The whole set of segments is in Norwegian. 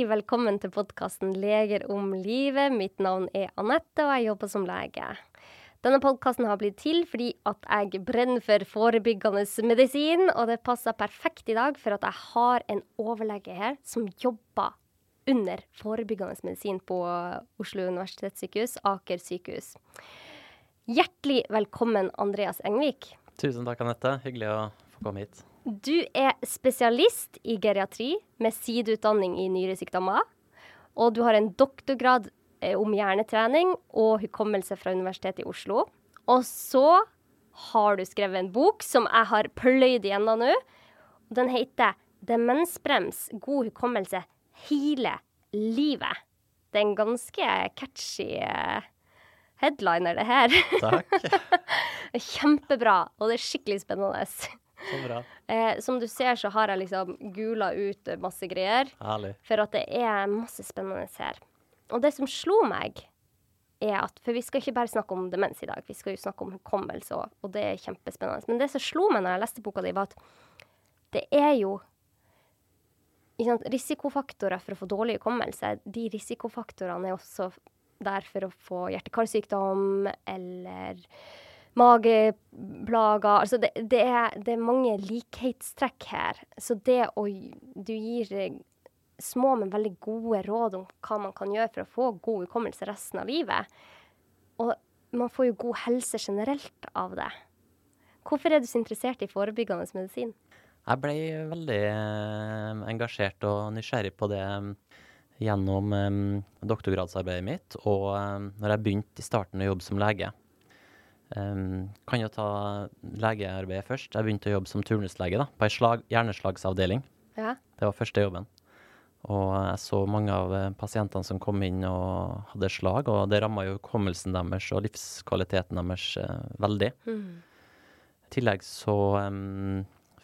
Hjertelig velkommen til podkasten Leger om livet. Mitt navn er Anette, og jeg jobber som lege. Denne podkasten har blitt til fordi at jeg brenner for forebyggende medisin, og det passer perfekt i dag for at jeg har en overlege her som jobber under forebyggende medisin på Oslo universitetssykehus, Aker sykehus. Hjertelig velkommen, Andreas Engvik. Tusen takk, Anette. Hyggelig å få komme hit. Du er spesialist i geriatri med sideutdanning i nyresykdommer. Og du har en doktorgrad eh, om hjernetrening og hukommelse fra Universitetet i Oslo. Og så har du skrevet en bok som jeg har pløyd igjennom nå. Den heter 'Demensbrems god hukommelse hele livet'. Det er en ganske catchy eh, headliner, det her. Takk. Kjempebra, og det er skikkelig spennende. Eh, som du ser, så har jeg liksom gula ut masse greier. Herlig. For at det er masse spennende her. Og det som slo meg, er at For vi skal ikke bare snakke om demens i dag, vi skal jo snakke om hukommelse òg, og det er kjempespennende. Men det som slo meg når jeg leste boka di, var at det er jo sant, risikofaktorer for å få dårlig hukommelse. De risikofaktorene er også der for å få hjerte-karsykdom eller mageplager Altså det, det, er, det, er, mange likhetstrekk her. Så det å Du gir eh, små, men veldig gode råd om hva man kan gjøre for å få god hukommelse resten av livet. Og man får jo god helse generelt av det. Hvorfor er du så interessert i forebyggende medisin? Jeg ble veldig eh, engasjert og nysgjerrig på det eh, gjennom doktorgradsarbeidet mitt, og når jeg begynte i starten å jobbe som lege. Um, kan jo ta legearbeidet først. Jeg begynte å jobbe som turnuslege da, på ei slag, hjerneslagsavdeling. Ja. Det var første jobben. Og jeg så mange av eh, pasientene som kom inn og hadde slag, og det ramma jo hukommelsen deres og livskvaliteten deres uh, veldig. Mm. I tillegg så um,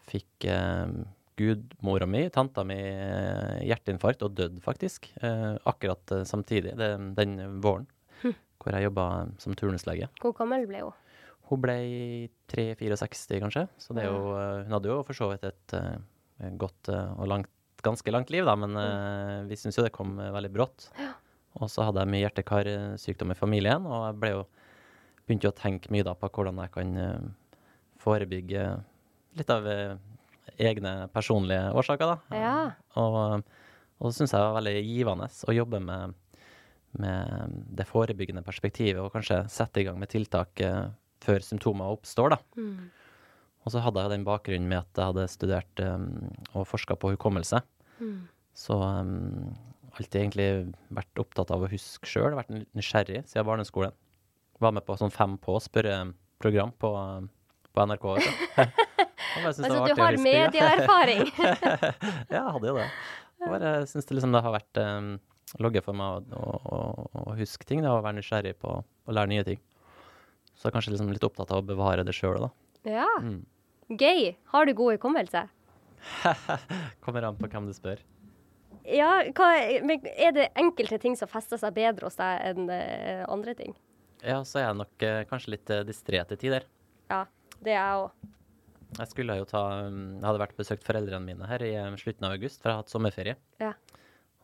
fikk um, gudmora mi, tanta mi, hjerteinfarkt og døde faktisk uh, akkurat uh, samtidig det, den våren. Hvor jeg jobba som turnuslege. Hvor gammel ble hun? Hun ble 3-64, kanskje. Så det er jo, eh, hun hadde jo for så vidt et uh, godt uh, og langt, ganske langt liv, da, men uh, vi syns jo det kom veldig brått. Ja. Og så hadde jeg mye hjerte-karsykdom i familien, og jeg jo, begynte jo å tenke mye da på hvordan jeg kan forebygge litt av egne personlige årsaker, da. Ja. Og, og det syns jeg var veldig givende å jobbe med med det forebyggende perspektivet, og kanskje sette i gang med tiltak uh, før symptomer oppstår. da. Mm. Og så hadde jeg den bakgrunnen med at jeg hadde studert um, og forska på hukommelse. Mm. Så um, alltid egentlig vært opptatt av å huske sjøl, vært nysgjerrig siden barneskolen. Var med på sånn Fem på-spørreprogram på, på NRK. altså du har medieerfaring? ja, jeg hadde jo det. Jeg syns det liksom det har vært um, logge for meg å huske ting da, og være nysgjerrig på å lære nye ting. Så jeg er kanskje liksom litt opptatt av å bevare det sjøl, da. Ja. Mm. Gøy. Har du god hukommelse? Kommer an på hvem du spør. Ja, hva, er det enkelte ting som fester seg bedre hos deg enn uh, andre ting? Ja, så er jeg nok uh, kanskje litt uh, distré til tider. Ja, det er jeg òg. Jeg skulle jo ta um, Jeg hadde vært besøkt foreldrene mine her i slutten av august, for jeg har hatt sommerferie. Ja.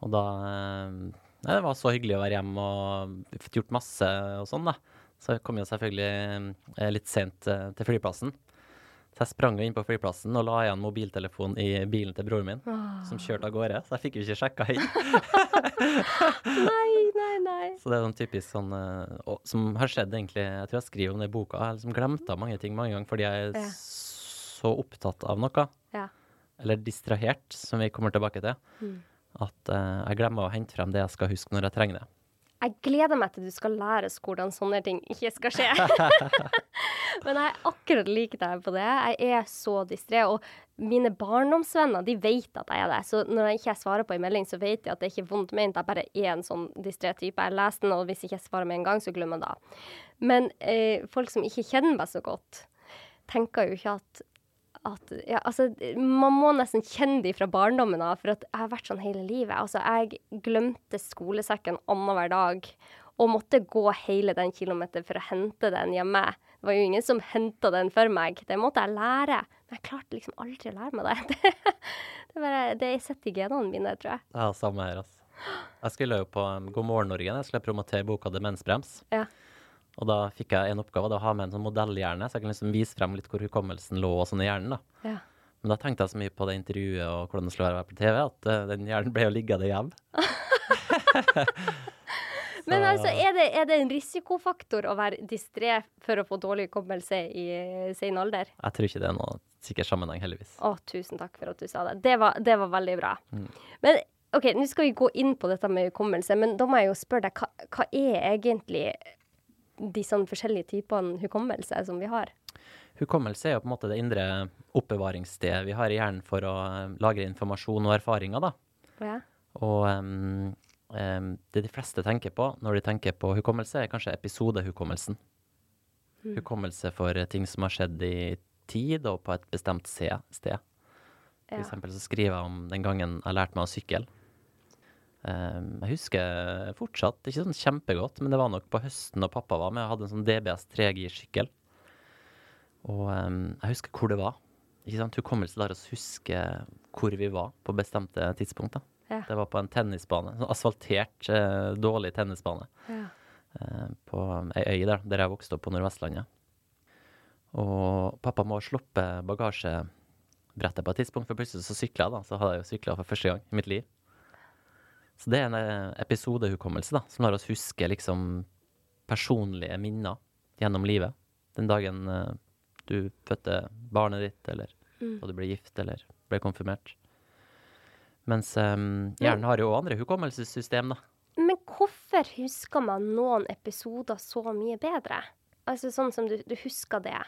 Og da eh, Nei, det var så hyggelig å være hjemme og fått gjort masse og sånn, da. Så jeg kom jo selvfølgelig eh, litt sent eh, til flyplassen. Så jeg sprang inn på flyplassen og la igjen mobiltelefonen i bilen til broren min, ah. som kjørte av gårde. Så jeg fikk jo ikke sjekka inn. nei, nei, nei. Så det er sånn typisk sånn og, Som har skjedd, egentlig. Jeg tror jeg skriver om det i boka. Jeg har liksom glemte mange ting mange ganger fordi jeg er ja. så opptatt av noe. Ja. Eller distrahert, som vi kommer tilbake til. Mm at uh, jeg glemmer å hente frem det jeg skal huske når jeg trenger det. Jeg gleder meg til du skal lære oss hvordan sånne ting ikke skal skje. Men jeg er akkurat lik deg på det. Jeg er så distré. Og mine barndomsvenner de vet at jeg er det. Så når jeg ikke svarer på en melding, så vet de at det ikke er vondt ment. Jeg bare er en sånn distré type. Jeg leser den, og hvis jeg ikke svarer med en gang, så glemmer jeg det. Men eh, folk som ikke kjenner meg så godt, tenker jo ikke at at ja, altså, Man må nesten kjenne de fra barndommen av, for at jeg har vært sånn hele livet. Altså, jeg glemte skolesekken annenhver dag og måtte gå hele den kilometeren for å hente den hjemme. Det var jo ingen som henta den for meg. Det måtte jeg lære. Men jeg klarte liksom aldri å lære meg det. det, er bare, det er sett i genene mine, tror jeg. Ja, samme her, altså. Jeg skulle jo på um, God morgen Norge, jeg skulle promotere boka 'Demensbrems'. Ja. Og da fikk jeg en oppgave, da, å ha med en sånn modellhjerne, så jeg kan liksom vise frem litt hvor hukommelsen lå og sånn i hjernen. da. Ja. Men da tenkte jeg så mye på det intervjuet og hvordan det skulle være på TV, at uh, den hjernen ble jo liggende hjemme. Men altså, er det, er det en risikofaktor å være distré for å få dårlig hukommelse i sen alder? Jeg tror ikke det er noe sikker sammenheng, heldigvis. Å, tusen takk for at du sa det. Det var, det var veldig bra. Mm. Men OK, nå skal vi gå inn på dette med hukommelse, men da må jeg jo spørre deg, hva, hva er egentlig de sånn forskjellige typene hukommelse som vi har? Hukommelse er jo på en måte det indre oppbevaringsstedet vi har i hjernen for å eh, lagre informasjon og erfaringer, da. Ja. Og um, um, det de fleste tenker på når de tenker på hukommelse, er kanskje episodehukommelsen. Hukommelse for ting som har skjedd i tid og på et bestemt sted. For Ja. eksempel så skriver jeg om den gangen jeg lærte meg å sykle. Em, jeg husker fortsatt, ikke sånn kjempegodt, men det var nok på høsten da pappa var med og hadde en sånn DBS 3G-sykkel. Og em, jeg husker hvor det var. Ikke sant? Hukommelse lar oss huske hvor vi var på bestemte tidspunkt. da. Ja. Det var på en tennisbane, sånn asfaltert, eh, dårlig tennisbane Ja. eh, på ei øy der, der jeg vokste opp på Nordvestlandet. Og pappa må ha sluppet bagasjebrettet på et tidspunkt, for plutselig så sykla jeg, da. Så hadde jeg jo sykla for første gang i mitt liv. Så det er en eh, episodehukommelse, da, som lar oss huske liksom personlige minner gjennom livet. Den dagen uh, du fødte barnet ditt, eller Mm. du ble gift, eller ble konfirmert. Mens um, hjernen har jo andre hukommelsessystem, da. Men hvorfor husker man noen episoder så mye bedre? Altså sånn som du, du husker det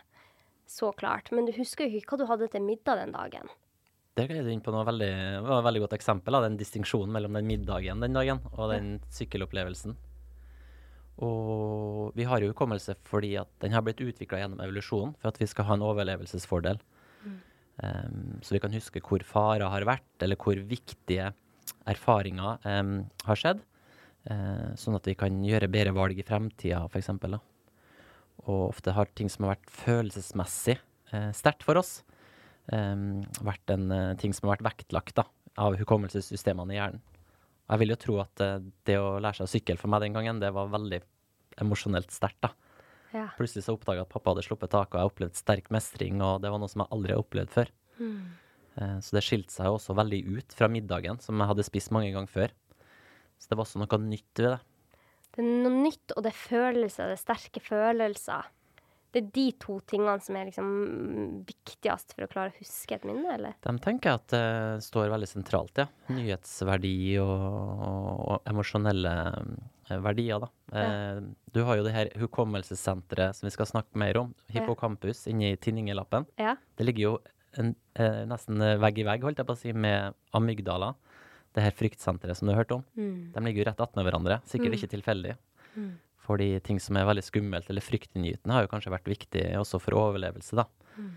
så klart, men du husker jo ikke hva du hadde til middag den dagen. Det gled du inn på noe veldig, var et veldig godt eksempel Da. den distinksjonen mellom den middagen den dagen og den sykkelopplevelsen. Og vi har jo hukommelse fordi at den har blitt utvikla gjennom evolusjonen for at vi skal ha en overlevelsesfordel. Em, så vi kan huske hvor farer har vært, eller hvor viktige erfaringer um, har skjedd. Uh, sånn at vi kan gjøre bedre valg i fremtida, f.eks. Og ofte har ting som har vært følelsesmessig uh, sterkt for oss, vært en eh, ting som har vært vektlagt da, av hukommelsessystemene i hjernen. Jeg vil jo tro at eh, det å lære seg å sykle for meg den gangen, det var veldig emosjonelt sterkt. da. Ja. Plutselig så oppdaga jeg at pappa hadde sluppet taket, og jeg opplevde sterk mestring, og det var noe som jeg aldri har opplevd før. Eh, Så det skilte seg jo også veldig ut fra middagen, som jeg hadde spist mange ganger før. Så det var også noe nytt ved det. Det er noe nytt, og det er følelser, det er sterke følelser. Det er de to tingene som er liksom viktigst for å klare å huske et minne, eller? De tenker jeg at det står veldig sentralt, ja. Nyhetsverdi og, og emosjonelle eh, verdier, da. Ja. du har jo det her hukommelsessenteret som vi skal snakke mer om, Hippocampus, inni tinningelappen. Ja. Det ligger jo en, eh, nesten eh, vegg i vegg, holdt jeg på å si, med amygdala. Det her fryktsenteret som du har hørt om. Mm. De ligger jo rett attmed hverandre. Sikkert Mm. ikke tilfeldig. Mm. Fordi ting som er veldig skummelt eller fryktinngytende, har jo kanskje vært viktig også for overlevelse, da. Mm.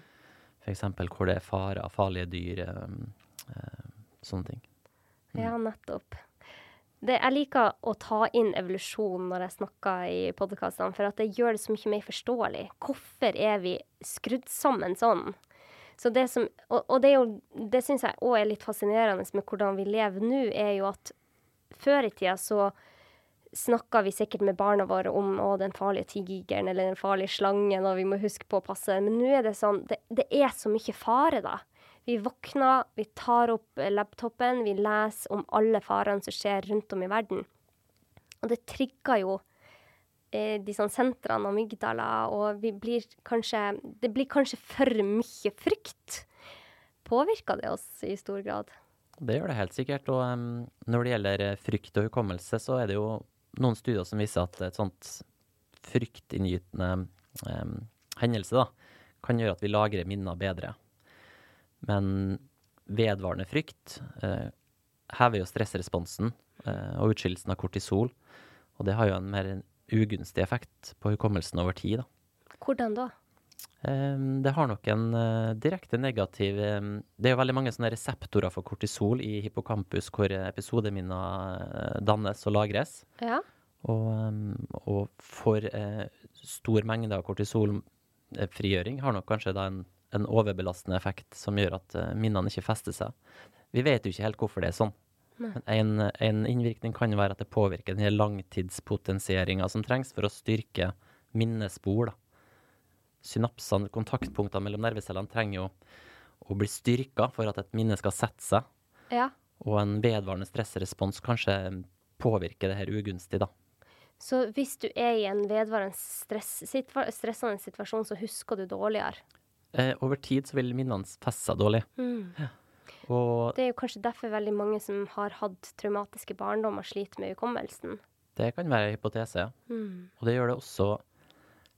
Eksempel hvor det er farer, farlige dyr, eh, eh, sånne ting. Ja, nettopp. Det, jeg liker å ta inn evolusjon når jeg snakker i podkastene, for at det gjør det så mye mer forståelig. Hvorfor er vi skrudd sammen sånn? Så det som, og, og det, er jo, det syns jeg òg er litt fascinerende med hvordan vi lever nå, er jo at før i tida så snakka vi sikkert med barna våre om å, den farlige tigeren eller den farlige slangen, og vi må huske på å passe. Men nå er det sånn Det, det er så mye fare, da. Vi våkner, vi tar opp eh, laptopen, vi leser om alle farene som skjer rundt om i verden. Og det trigger jo eh, de sånn sentrene amygdala, og vi blir kanskje Det blir kanskje for mye frykt. Påvirker det oss i stor grad? Det gjør det helt sikkert. Og um, når det gjelder eh, frykt og hukommelse, så er det jo noen studier som viser at et sånt fryktinngytende um, hendelse da, kan gjøre at vi lagrer minner bedre. Men vedvarende frykt uh, hever jo stressresponsen uh, og utskillelsen av kortisol. Og det har jo en mer ugunstig effekt på hukommelsen over tid. da. Hvordan da? Ehm, Det har nok en eh, direkte negativ ehm, Det er jo veldig mange sånne reseptorer for kortisol i hippocampus hvor episodeminner eh, dannes og lagres. Ja? Og, ehm, og for eh, stor mengde av kortisolfrigjøring har nok kanskje da en, en overbelastende effekt som gjør at minnene ikke fester seg. Vi vet jo ikke helt hvorfor det er sånn. Men en, en innvirkning kan være at det påvirker den langtidspotensieringa som trengs for å styrke minnespor. da. Synapsene, kontaktpunktene mellom nervecellene, trenger jo å bli styrka for at et minne skal sette seg. Ja. Og en vedvarende stressrespons kanskje påvirker det her ugunstig, da. Så hvis du er i en vedvarende stress, stressende situasjon, så husker du dårligere. Eh, over tid så vil minnene feste seg dårlig. Og Det er jo kanskje derfor veldig mange som har hatt traumatiske barndommer, sliter med hukommelsen. det kan være en hypotese, ja. Og det gjør det også,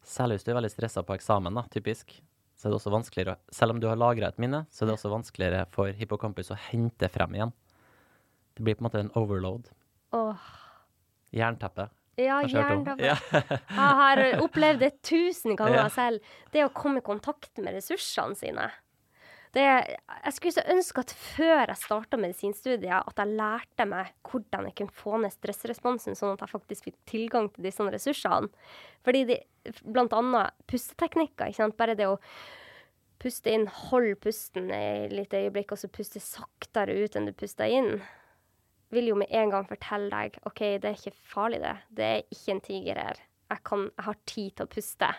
særlig hvis du er veldig stressa på eksamen, da, typisk, så er det også vanskeligere, selv om du har lagra et minne, så er det også vanskeligere for hippocampus å hente frem igjen. Det blir på en måte en overload. Oh. Jernteppe. Ja, jernteppe. Ja. Jeg har opplevd det tusen ganger Ja. selv. Det å komme i kontakt med ressursene sine. Det, jeg skulle så ønske at før jeg starta medisinstudiet, at jeg lærte meg hvordan jeg kunne få ned stressresponsen, sånn at jeg faktisk fikk tilgang til disse ressursene. Fordi de, blant annet pusteteknikker, ikke sant. Bare det å puste inn, holde pusten et lite øyeblikk, og så puste saktere ut enn du puster inn vil jo med en gang fortelle deg OK, det er ikke farlig, det. Det er ikke en tiger her. Jeg, kan, jeg har tid til å puste.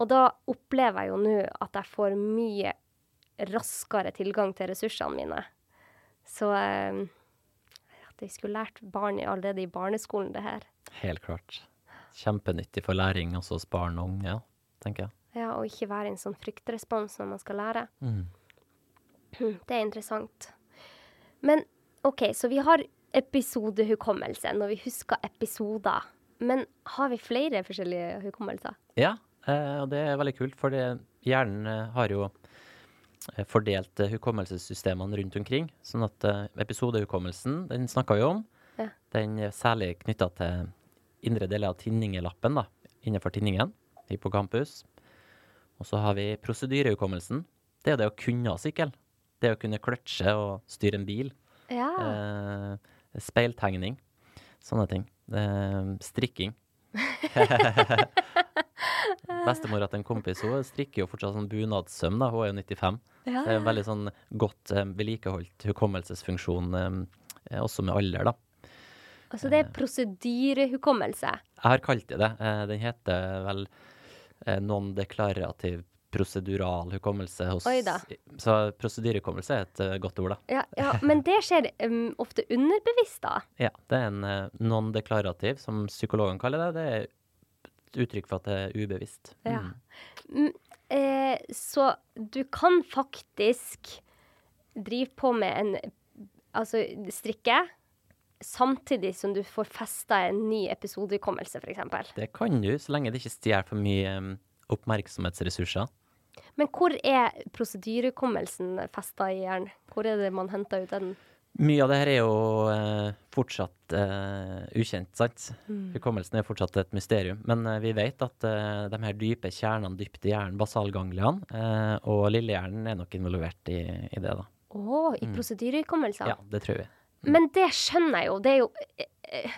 Og da opplever jeg jo nå at jeg får mye raskere tilgang til ressursene mine. Så eh, at jeg skulle lært barn allerede i barneskolen det her. Helt klart. Kjempenyttig for læring også hos barn og unge, tenker jeg. Ja, Og ikke være en sånn fryktrespons når man skal lære. Mm. Det er interessant. Men OK, så vi har episodehukommelse når vi husker episoder. Men har vi flere forskjellige hukommelser? Ja, eh, og det er veldig kult, for hjernen eh, har jo fordelt eh, hukommelsessystemene rundt omkring. Sånn at eh, episodehukommelsen, den snakka vi om. Ja. Den er særlig knytta til indre deler av tinningelappen, da, innenfor tinningen, hippocampus. Og så har vi prosedyrehukommelsen. Det er det å kunne sykle. Det å kunne kløtsje og styre en bil. Ja. Eh, speiltegning. Sånne ting. Eh, strikking. Bestemora til en kompis hun strikker jo fortsatt sånn bunadssøm, da. Hun er jo 95. ja. Det er en veldig sånn godt eh, vedlikeholdt hukommelsesfunksjon, eh, også med alder, da. Altså det er prosedyrehukommelse. Jeg har kalt det det. Eh, den heter vel eh, non-deklarativ prosedural hukommelse hos Oi da. Så prosedyrehukommelse er et eh, godt ord, da. Ja, ja, men det skjer um, ofte underbevisst, da. Ja, det er en eh, non-deklarativ, som psykologene kaller det. Det er et uttrykk for at det er ubevisst. Ja. Mm. Mm, eh, så du kan faktisk drive på med en Altså strikke, samtidig som du får festa en ny episodehukommelse, f.eks. Det kan du, så lenge det ikke stjeler for mye um, oppmerksomhetsressurser. Men hvor er prosedyrehukommelsen festa i hjernen? Hvor er det man henter ut den? Mye av det her er jo eh, fortsatt eh, ukjent, sant? Hukommelsen er fortsatt et mysterium. Men eh, vi vet at eh, de her dype kjernene dypt i hjernen, basalgangliene, eh, og lillehjernen er nok involvert i, i det, da. Å, i prosedyrehukommelser? Ja, det tror vi. Men det skjønner jeg jo. Det er jo eh, eh,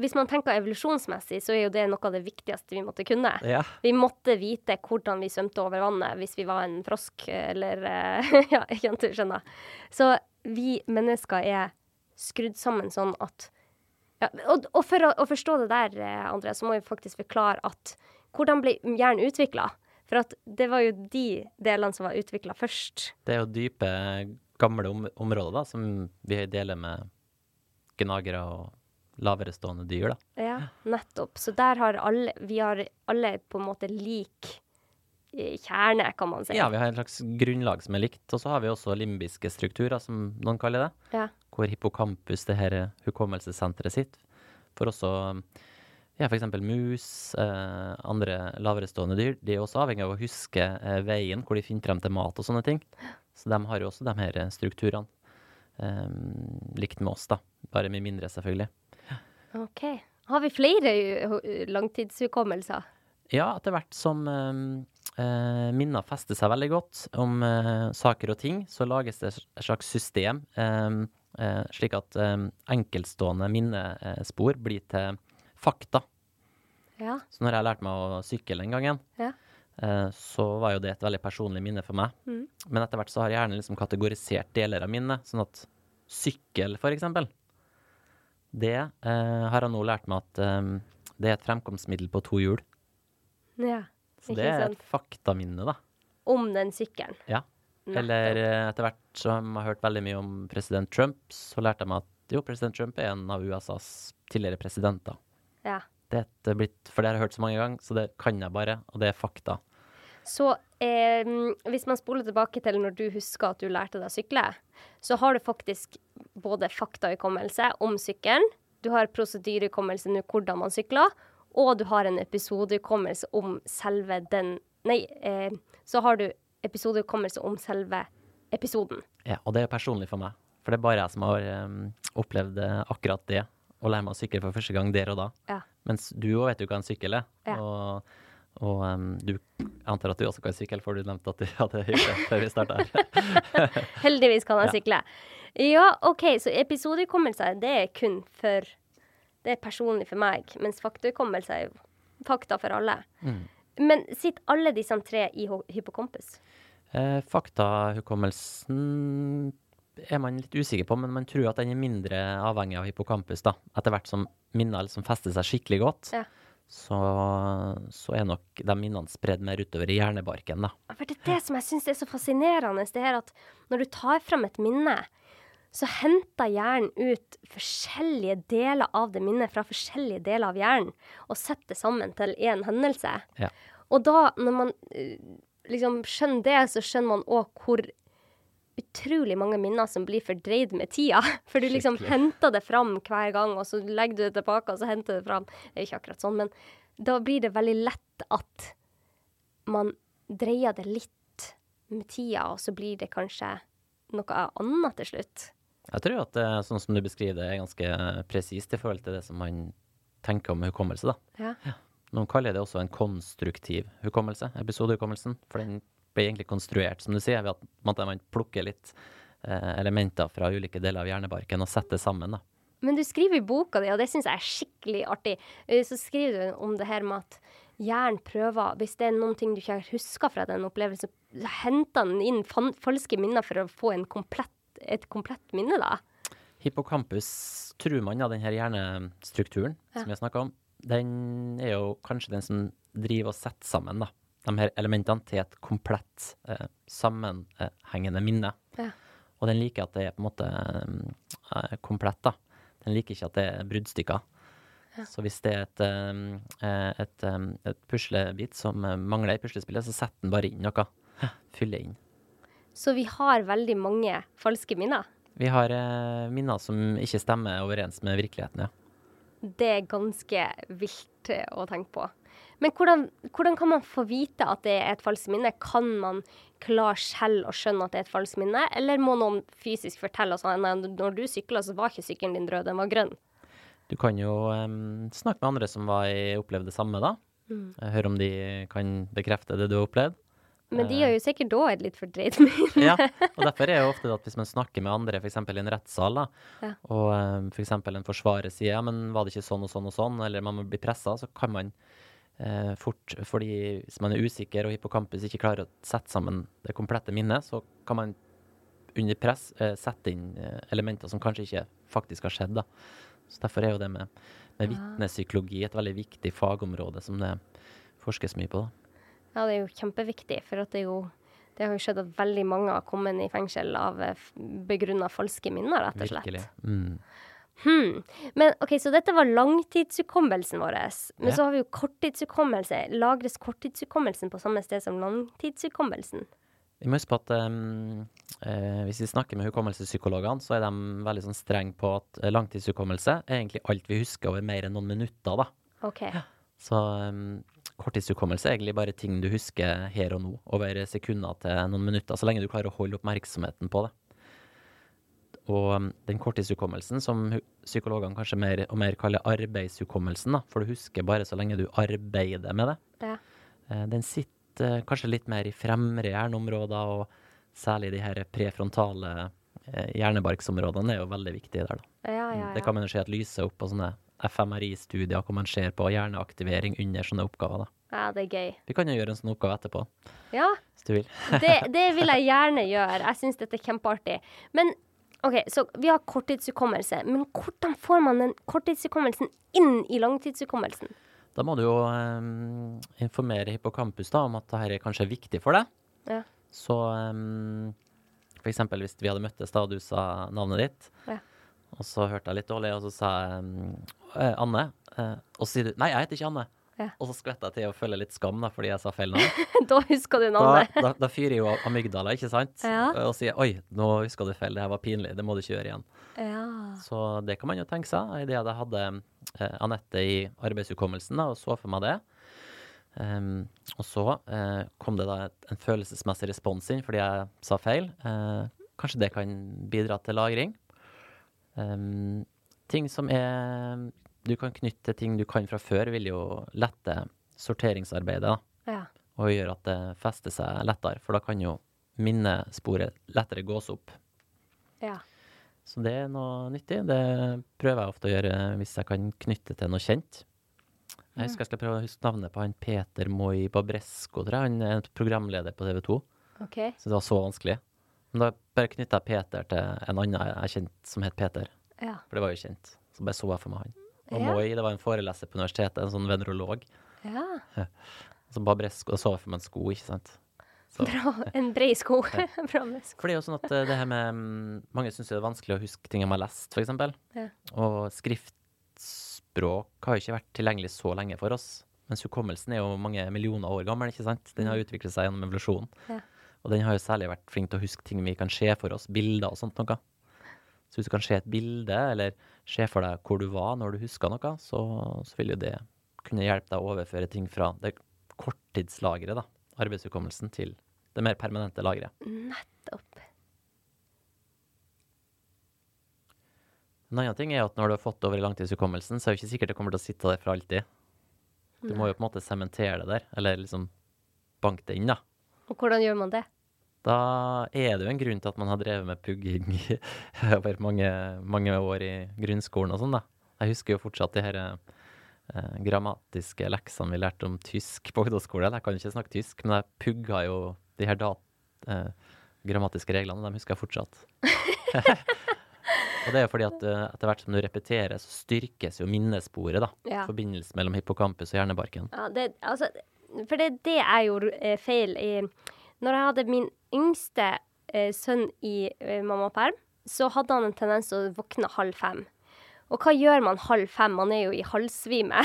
Hvis man tenker evolusjonsmessig, så er jo det noe av det viktigste vi måtte kunne. Ja. Vi måtte vite hvordan vi svømte over vannet hvis vi var en frosk, eller Ja, ikke sant, du skjønner. Så vi mennesker er skrudd sammen sånn at ja, og, og for å, å forstå det der, André, så må vi faktisk forklare at hvordan ble hjernen utvikla? For at det var jo de delene som var utvikla først. Det er jo dype, gamle om områder da, som vi deler med gnagere og lavere stående dyr. da. Ja, nettopp. Så der har alle Vi har alle på en måte lik eh, kjerne, kan man si. Ja, vi har en slags grunnlag som er likt. Og så har vi også limbiske strukturer, som noen kaller det. Ja. Hvor hippocampus, det her hukommelsessenteret sitt, for også ja, f.eks. mus, eh, andre laverestående dyr, de er også avhengig av å huske eh, veien hvor de finner frem til mat og sånne ting. Så de har jo også de her strukturene. Eh, likt med oss, da. Bare mye mindre, selvfølgelig. OK. Har vi flere langtidshukommelser? Ja, etter hvert som eh, eh, minner fester seg veldig godt om eh, saker og ting, så lages det et slags system, eh, eh, slik at eh, enkeltstående minnespor blir til fakta. Ja. Så når jeg lærte meg å sykle den gangen, Ja. eh, så var jo det et veldig personlig minne for meg. Mm. Men etter hvert så har hjernen liksom kategorisert deler av minnet, sånn at sykkel, for eksempel. Det eh, har jeg nå lært meg at eh, det er et fremkomstmiddel på to hjul. Ja. Så det er et faktaminne, da. Om den sykkelen. Ja. Eller eh, etter hvert som jeg har hørt veldig mye om president Trump, så lærte jeg meg at jo, president Trump er en av USAs tidligere presidenter. Ja. Det er blitt, for det har jeg hørt så mange ganger, så det kan jeg bare, og det er fakta. Så eh, hvis man spoler tilbake til når du husker at du lærte deg å sykle, så har du faktisk både faktahukommelse om sykkelen, du har prosedyrehukommelse nå hvordan man sykler, og du har en episodehukommelse om selve den Nei, eh, så har du episodehukommelse om selve episoden. Ja, og det er personlig for meg, for det er bare jeg som har um, opplevd eh, akkurat det, å lære meg å sykle for første gang der og da. Ja. Mens du òg vet jo hva en sykkel er, Ja. og, og um, du antar at du også kan sykle, for du nevnte at du hadde gjort det før vi starta her. Heldigvis kan jeg Ja. sykle. Ja, OK, så episodehukommelse, det er kun for Det er personlig for meg, mens faktahukommelse er jo fakta for alle. Mm. Men sitter alle disse tre i ho- Eh, faktahukommelsen er man litt usikker på, men man tror at den er mindre avhengig av hippocampus. da. Etter hvert som minner liksom fester seg skikkelig godt, Ja. så, så er nok de minnene spredd mer utover i hjernebarken. da. For det er det som jeg syns er så fascinerende, det er at når du tar fram et minne, så henter hjernen ut forskjellige deler av det minnet fra forskjellige deler av hjernen, og setter det sammen til én hendelse. Ja. Og da, når man liksom skjønner det, så skjønner man òg hvor utrolig mange minner som blir fordreid med tida. For du liksom Skikkelig. henter det fram hver gang, og så legger du det tilbake, og så henter du det fram. Det er ikke akkurat sånn, men da blir det veldig lett at man dreier det litt med tida, og så blir det kanskje noe annet til slutt. Jeg tror at det, sånn som du beskriver det, er ganske presist i forhold til det som man tenker om hukommelse. da. Ja. Noen kaller det også en konstruktiv hukommelse, episodehukommelsen. For den ble egentlig konstruert, som du sier, ved at man plukker litt eh, elementer fra ulike deler av hjernebarken og setter sammen. da. Men du skriver i boka di, og det syns jeg er skikkelig artig, eh, så skriver du om det her med at hjernen prøver Hvis det er noen ting du ikke har huska fra den opplevelsen, så henter den inn falske minner for å få en komplett, et komplett minne, da. Hippocampus, tror man, ja, den her hjernestrukturen Ja. som vi har snakka om, den er jo kanskje den som driver og setter sammen da, de her elementene til et komplett, eh, sammenhengende minne. Ja. Og den liker at det er på en måte eh, komplett, da. Den liker ikke at det er bruddstykker. Så hvis det er et, et, et, eh, et puslebit som eh, mangler i puslespillet, så setter den bare inn noe. Fyller inn. Så vi har veldig mange falske minner. Vi har eh, minner som ikke stemmer overens med virkeligheten, ja. Det er ganske vilt eh, å tenke på. Men hvordan, hvordan kan man få vite at det er et falskt minne? Kan man klare selv å skjønne at det er et falskt minne, eller må noen fysisk fortelle oss at når du sykla, så var ikke sykkelen din rød, den var grønn? Du kan jo um, snakke med andre som var i, opplevde det samme, da. Mm. Høre om de kan bekrefte det du har opplevd. Men de Eh. har jo sikkert da et litt fordreid minne. Ja, og derfor er jo ofte at hvis man snakker med andre, f.eks. i en rettssal, da, Ja. og um, f.eks. en forsvarer sier ja, men var det ikke sånn og sånn og sånn, eller man blir pressa, så kan man eh, fort, fordi hvis man er usikker og hippocampus ikke klarer å sette sammen det komplette minnet, så kan man under press eh, sette inn eh, elementer som kanskje ikke faktisk har skjedd. da. Så Derfor er jo det med, med Ah. vitnepsykologi et veldig viktig fagområde som det forskes mye på. da. Ja, det er jo kjempeviktig, for det jo det har jo skjedd at veldig mange har kommet i fengsel av begrunna falske minner, rett og slett. Virkelig. Mm. Hmm. Men OK, så dette var langtidshukommelsen vår. Men Ja. så har vi jo korttidshukommelse. Lagres korttidshukommelsen på samme sted som langtidshukommelsen? Vi må huske på at um, uh, hvis vi snakker med hukommelsespsykologene, så er de veldig sånn strenge på at eh, langtidshukommelse er egentlig alt vi husker over mer enn noen minutter. da. OK. Så um, korttidshukommelse er egentlig bare ting du husker her og nå, over sekunder til noen minutter, så lenge du klarer å holde oppmerksomheten på det. Og um, den korttidshukommelsen, som psykologene kanskje mer og mer kaller arbeidshukommelsen, da, for du husker bare så lenge du arbeider med det, Ja. eh, den sitter eh, kanskje litt mer i fremre hjerneområder, og særlig de her prefrontale eh, hjernebarksområdene er jo veldig viktige der. da. Ja, ja, Det kan man jo se at lyser opp og sånne FMRI-studier hvor man ser på hjerneaktivering under sånne oppgaver. da. ja, det er gøy. Vi kan jo gjøre en sånn oppgave etterpå, Ja, hvis du vil. det, det vil jeg gjerne gjøre. Jeg syns dette er kjempeartig. Men OK, så vi har korttidshukommelse. Men hvordan får man den korttidshukommelsen inn i langtidshukommelsen? Da må du jo um, informere hippocampus da, om at dette kanskje er viktig for deg. Ja. Så um, for eksempel hvis vi hadde møttes da, og du sa navnet ditt, Ja. og så hørte jeg litt dårlig, og så sa jeg um, eh, Anne, eh, og så sier du Nei, jeg heter ikke Anne. Ja. Og så skvetter jeg til å føle litt skam da, fordi jeg sa feil navn. da husker du navnet. da, da fyrer jo amygdala, ikke sant? Ja. Og sier oi, nå huska du feil, det her var pinlig, det må du ikke gjøre igjen. Ja. Så det kan man jo tenke seg. I det jeg hadde eh, Anette i arbeidshukommelsen da, og så for meg det. Um, og så eh, kom det da et, en følelsesmessig respons inn fordi jeg sa feil. Eh, kanskje det kan bidra til lagring. Um, ting som er Du kan knytte ting du kan fra før, vil jo lette sorteringsarbeidet. ja. og gjøre at det fester seg lettere, for da kan jo minnesporet lettere gås opp. ja. Så det er noe nyttig. Det prøver jeg ofte å gjøre hvis jeg kan knytte til noe kjent. Jeg husker jeg skal prøve å huske navnet på han Peter Moi Babresco, tror jeg. Han er en programleder på TV 2. OK. Så det var så vanskelig. Men da bare knytta jeg Peter til en annen jeg kjente som het Peter. Ja. For det var jo kjent. Så bare så jeg for meg han. Og Ja. Moi, det var en foreleser på universitetet, en sånn venerolog. ja. Så sko. da sover jeg for meg en sko, ikke sant. Så. Bra. En bred sko. Bra med sko. For det er jo sånn at eh, det her med mm, Mange syns det er vanskelig å huske ting de har lest, f.eks. Ja. Og skriftspråk har jo ikke vært tilgjengelig så lenge for oss. Mens hukommelsen er jo mange millioner år gammel. ikke sant? Den har utviklet seg gjennom evolusjonen. Ja. Og den har jo særlig vært flink til å huske ting vi kan se for oss, bilder og sånt noe. Så hvis du kan se et bilde, eller se for deg hvor du var når du huska noe, så, så vil jo det kunne hjelpe deg å overføre ting fra det korttidslageret, da, arbeidshukommelsen, til det mer permanente lageret. Nettopp. En annen ting er at når du har fått over i langtidshukommelsen, så er det ikke sikkert det kommer til å sitte der for alltid. Du må jo på en måte sementere det der, eller liksom banke det inn, da. Og hvordan gjør man det? Da er det jo en grunn til at man har drevet med pugging over mange, mange år i grunnskolen og sånn, da. Jeg husker jo fortsatt de her eh, grammatiske leksene vi lærte om tysk på ungdomsskolen. Jeg kan ikke snakke tysk, men jeg pugga jo de her dat eh, grammatiske reglene, de husker jeg fortsatt. og det er jo fordi at eh, etter hvert som du repeterer, så styrkes jo minnesporet, da. Ja. Forbindelsen mellom hippocampus og hjernebarken. Ja, det, altså, for det det er jo eh, feil i Når jeg hadde min yngste eh, sønn i eh, mammaperm, så hadde han en tendens til å våkne halv fem. Og hva gjør man halv fem? Man er jo i halvsvime.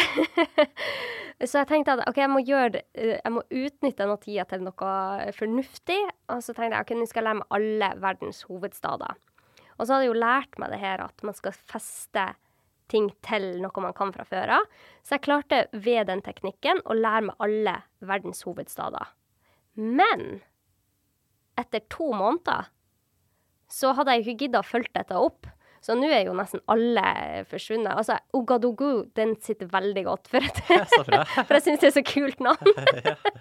så jeg tenkte at OK, jeg må gjøre eh, jeg må utnytte denne tida til noe fornuftig. Og så tenkte jeg ok, nå skal jeg lære meg alle verdens hovedstader. Og så hadde jeg jo lært meg det her at man skal feste ting til noe man kan fra før av. Så jeg klarte ved den teknikken å lære meg alle verdens hovedstader. Men etter to måneder så hadde jeg ikke gidda å følge dette opp. Så nå er jo nesten alle forsvunnet. Altså, Ogadogu, den sitter veldig godt, for, bra. for jeg syns det er så kult navn.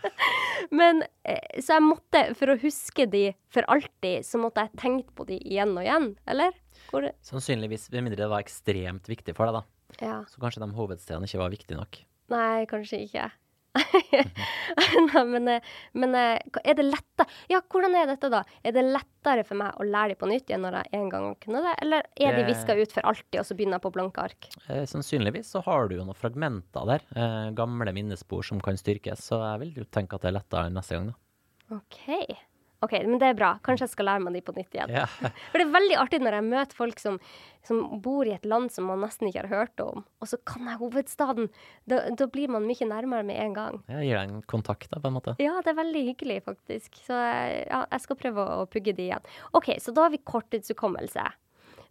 Men eh, Så jeg måtte, for å huske de for alltid, så måtte jeg tenkt på de igjen og igjen, eller? Hvor, Sannsynligvis, med mindre det var ekstremt viktig for deg, da. ja. Så kanskje de hovedstedene ikke var viktige nok. Nei, kanskje ikke. Nei, men, eh, men eh, er det lettere Ja, hvordan er dette, da? Er det lettere for meg å lære dem på nytt igjen når jeg en gang kunne det, eller er de Det- viska ut for alltid, og så begynner jeg på blanke ark? Eh, sannsynligvis så har du jo noen fragmenter der, eh, gamle minnespor som kan styrkes, så jeg vil jo tenke at det er lettere neste gang, da. OK. OK, men det er bra. Kanskje jeg skal lære meg de på nytt igjen. Ja. For det er veldig artig når jeg møter folk som, som bor i et land som man nesten ikke har hørt om, og så kan jeg hovedstaden. Da, da blir man mye nærmere med en gang. Jeg gir deg en kontakt, da, på en måte. Ja, det er veldig hyggelig, faktisk. Så ja, jeg skal prøve å, å pugge de igjen. OK, så da har vi korttidshukommelse.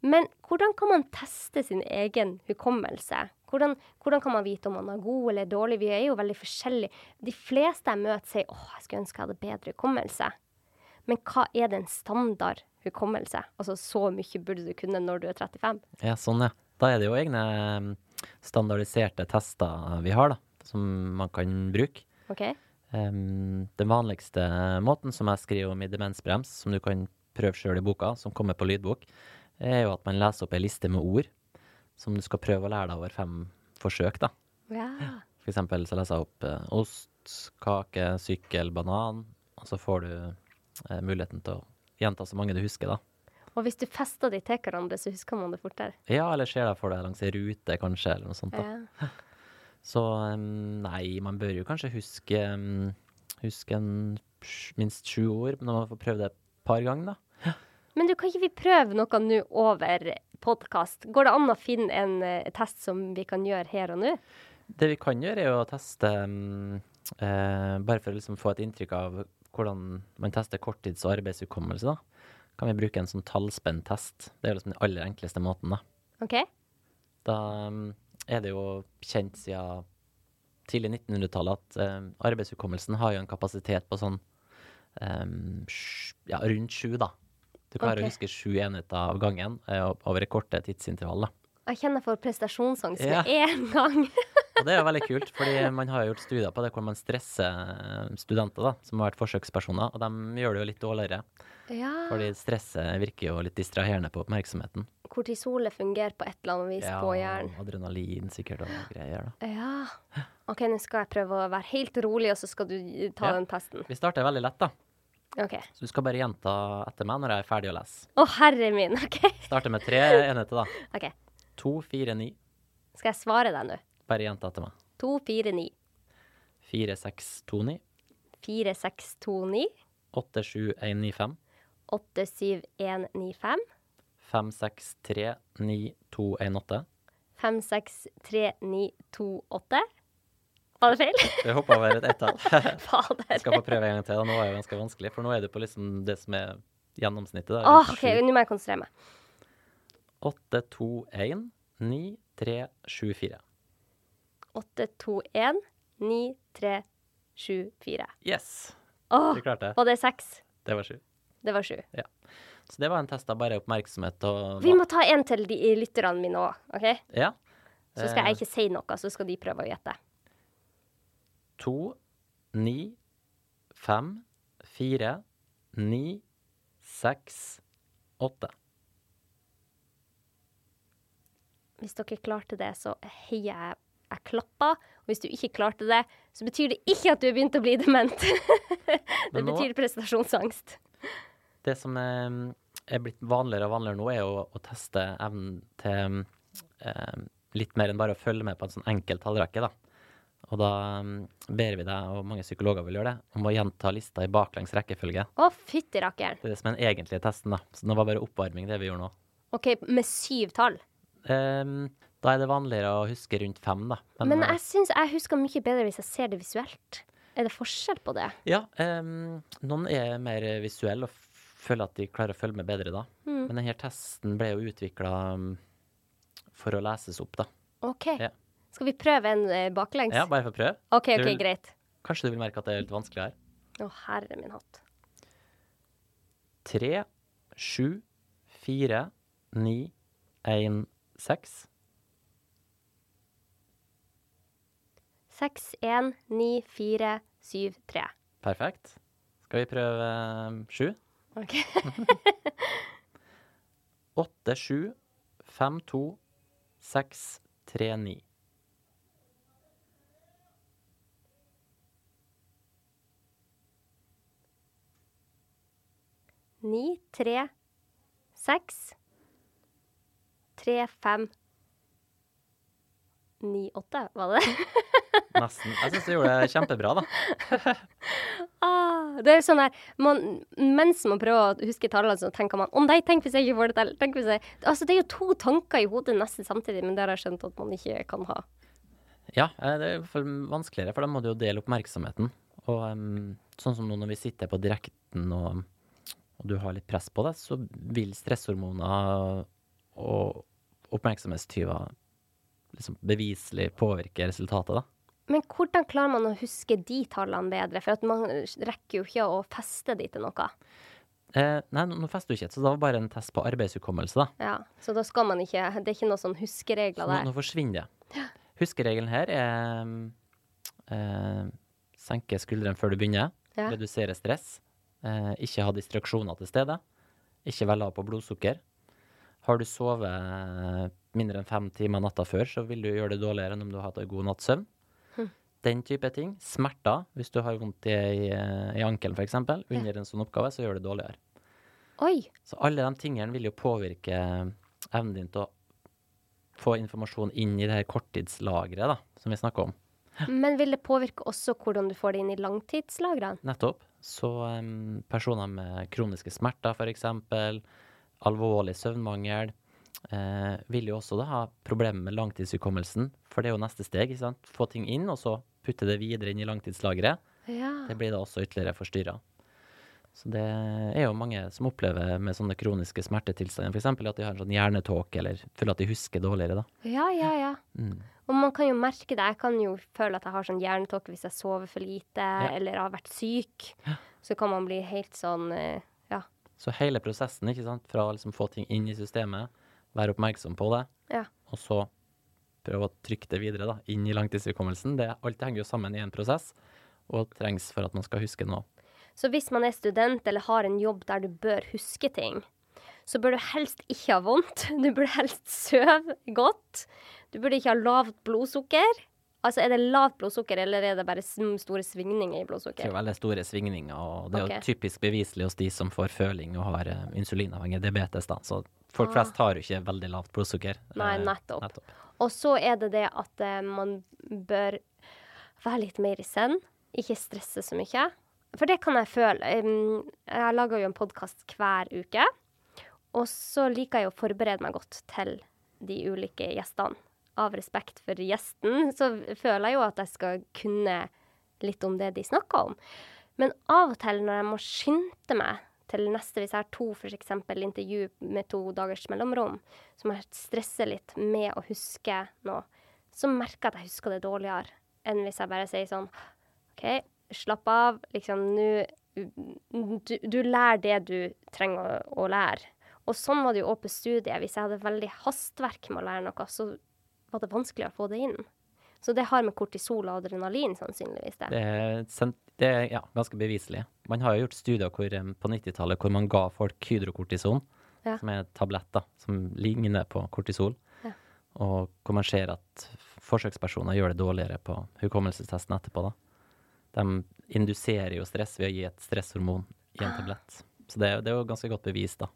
Men hvordan kan man teste sin egen hukommelse? Hvordan, hvordan kan man vite om man er god eller dårlig? Vi er jo veldig forskjellige. De fleste jeg møter, sier åh, jeg skulle ønske jeg hadde bedre hukommelse. Men hva er den standard hukommelse? Altså så mye burde du kunne når du er 35? Ja, sånn, ja. Da er det jo egne mm, standardiserte tester vi har, da, som man kan bruke. OK? Um, den vanligste måten som jeg skriver om i Demensbrems, som du kan prøve sjøl i boka, som kommer på lydbok, er jo at man leser opp ei liste med ord som du skal prøve å lære deg over fem forsøk. da. Ja. For eksempel så leser jeg opp eh, ost, kake, sykkel, banan, og så får du muligheten til å gjenta så mange du husker, da. Og hvis du fester de til hverandre, så husker man det fortere. Ja, eller ser deg for deg langs ei rute, kanskje, eller noe sånt. da. Ja. Så nei, man bør jo kanskje huske, huske en minst sju ord når man får prøvd det et par ganger, da. Men du, kan ikke vi prøve noe nå over podkast? Går det an å finne en eh, test som vi kan gjøre her og nå? Det vi kan gjøre, er å teste um, eh, Bare for å liksom få et inntrykk av hvordan man tester korttids- og arbeidshukommelse, da. Kan vi bruke en sånn tallspenntest. Det er liksom den aller enkleste måten, da. OK? Da er det jo kjent siden tidlig 1900-tallet at eh, arbeidshukommelsen har jo en kapasitet på sånn em, ja, rundt sju, da. Du klarer okay. å huske sju enheter av gangen eh, over et korte tidsintervall. da. Jeg kjenner for prestasjonsangst Ja. med en gang. Og det er jo veldig kult, fordi man har gjort studier på det hvor man stresser studenter da, som har vært forsøkspersoner, og de gjør det jo litt dårligere. Ja. Fordi stresset virker jo litt distraherende på oppmerksomheten. Kortisolet fungerer på et eller annet vis på hjernen. Ja, adrenalin sikkert og greier. da. Ja. OK, nå skal jeg prøve å være helt rolig, og så skal du ta Ja. den testen. Vi starter veldig lett, da. OK. Så du skal bare gjenta etter meg når jeg er ferdig å lese. Å, herre min. OK. Starter med tre enheter, da. Ok. To, fire, ni. Skal jeg svare deg nå? Bare gjenta til meg. 2, 4, 9. Fire, seks, to, ni. 4, 6, 2, 9. Åtte, sju, én, ni, fem. 8, 7, 1, 9, 5. Fem, seks, tre, ni, to, én, åtte. 5, 6, 3, 9, 2, 8. Var det feil? Vi hoppa over et ett-tall. Fader. Jeg skal få prøve en gang til. Nå er det ganske vanskelig, for nå er du på liksom det som er gjennomsnittet. da, Åh, OK, nå må jeg konsentrere meg. Åtte, to, én, ni, tre, sju, fire. 8, 2, 1, 9, 3, 7, 4. Yes! Åh, Du klarte det. var det 6? Det var sju. Det var 7. Så det var en test av bare oppmerksomhet og Vi må ta en til de lytterne mine òg, OK? Ja. Så skal jeg Eh, ikke si noe, så skal de prøve å gjette. To, ni, fem, fire, ni, seks, åtte. Hvis dere klarte det, så heier jeg. Jeg klappa. Og hvis du ikke klarte det, så betyr det ikke at du er begynt å bli dement. det nå- betyr prestasjonsangst. Det som er, er blitt vanligere og vanligere nå, er å, å teste evnen til eh, litt mer enn bare å følge med på en sånn enkel tallrekke, da. Og da mm, ber vi deg, og mange psykologer vil gjøre det, om å gjenta lista i baklengs rekkefølge. Å, fytti rakkeren. Det er det som er den egentlige testen, da. Så det var bare oppvarming, det vi gjorde nå. OK, med syv tall. Ehm, da er det vanligere å huske rundt fem, da. Men Men jeg syns jeg husker mye bedre hvis jeg ser det visuelt. Er det forskjell på det? Ja, um, noen er mer visuelle og føler at de klarer å følge med bedre da. Mm. Men denne testen ble jo utvikla for å leses opp, da. OK. Ja. Skal vi prøve en uh, baklengs? Ja, bare for å prøve. OK, OK, vil, greit. Kanskje du vil merke at det er litt vanskelig her. Å, herre min hatt. Tre, sju, fire, ni, én, seks. Seks, én, ni, fire, syv, tre. Perfekt. Skal vi prøve eh, sju? OK. Åtte, sju, fem, to, seks, tre, ni. Ni, tre, seks, tre, fem, ni, åtte, var det det? Nesten. Jeg syns du gjorde det kjempebra, da. Ah, det er sånn her, man, Mens man prøver å huske tallene, så tenker man 'Å nei, tenk hvis jeg ikke får det til'. Tenk hvis jeg... Altså, Det er jo to tanker i hodet nesten samtidig, men det har jeg skjønt at man ikke kan ha. Ja, eh, det er i hvert fall vanskeligere, for da må du jo dele oppmerksomheten. Og um, sånn som nå når vi sitter på direkten og, og du har litt press på det, så vil stresshormoner og oppmerksomhetstyver liksom beviselig påvirke resultatet, da. Men hvordan klarer man å huske de tallene bedre? For at man rekker jo ikke å feste de til noe. Eh, nei, nå fester du ikke, så det var bare en test på arbeidshukommelse, da. Ja, Så da skal man ikke Det er ikke noen sånn Så huskeregler nå, der. nå forsvinner det. Huskeregelen her er eh, senke skuldrene før du begynner. Ja. Redusere stress. Eh, ikke ha distraksjoner til stede. Ikke være lav på blodsukker. Har du sovet mindre enn fem timer natta før, så vil du gjøre det dårligere enn om du har hatt en god natts søvn. Hm. Den type ting. Smerter. Hvis du har vondt i, i ankelen f.eks. under en sånn oppgave, så gjør det dårligere. Oi. Så alle de tingene vil jo påvirke evnen din til å få informasjon inn i det her korttidslageret da, som vi snakker om. Men vil det påvirke også hvordan du får det inn i langtidslagrene? Nettopp. Så um, personer med kroniske smerter, f.eks., alvorlig søvnmangel, eh, vil jo også da ha problemer med langtidshukommelsen. For det er jo neste steg. ikke sant? Få ting inn, og så putte det videre inn i langtidslageret. Ja. Det blir da også ytterligere forstyrra. Så det er jo mange som opplever med sånne kroniske smertetilstander, f.eks. at de har en sånn hjernetåke, eller føler at de husker dårligere, da. ja, ja, ja. Mm. Og man kan jo merke det. Jeg kan jo føle at jeg har sånn hjernetåke hvis jeg sover for lite eller har vært syk. Så kan man bli helt sånn eh, Ja. Så hele prosessen, ikke sant, fra å liksom få ting inn i systemet, være oppmerksom på det, ja. og så prøve å trykke det videre da, inn i langtidshukommelsen. Det, alt henger jo sammen i en prosess, og trengs for at man skal huske noe. Så hvis man er student eller har en jobb der du bør huske ting, så bør du helst ikke ha vondt. Du burde helst sove godt. Du burde ikke ha lavt blodsukker. Altså, er det lavt blodsukker, eller er det bare store svingninger i Det er blodsukker? veldig store svingninger, og det er okay. jo typisk beviselig hos de som får føling og har uh, insulinavhengig diabetes. da. Så folk Ah. flest har jo ikke veldig lavt blodsukker. Nei, nettopp. nettopp. Og så er det det at uh, man bør være litt mer i send, Ikke stresse så mye. For det kan jeg føle. Um, jeg lager jo en podkast hver uke. Og så liker jeg å forberede meg godt til de ulike gjestene. Av respekt for gjesten, så føler jeg jo at jeg skal kunne litt om det de snakker om. Men av og til når jeg må skynde meg til neste, hvis jeg har to for eksempel intervju med to dagers mellomrom, så må jeg stresse litt med å huske noe, så merker jeg at jeg husker det dårligere enn hvis jeg bare sier sånn OK, slapp av. Liksom nå du, du lærer det du trenger å, å lære. Og sånn var det jo òg på studiet. Hvis jeg hadde veldig hastverk med å lære noe, så var det vanskelig å få det inn. Så det har med kortisol og adrenalin sannsynligvis det. Det er, det er ja, ganske beviselig. Man har jo gjort studier hvor, på 90-tallet hvor man ga folk hydrokortison, Ja. som er tabletter som ligner på kortisol. Ja. Og hvor man ser at forsøkspersoner gjør det dårligere på hukommelsestesten etterpå. da. De induserer jo stress ved å gi et stresshormon i en tablett. Så det, er det er jo ganske godt bevis, da.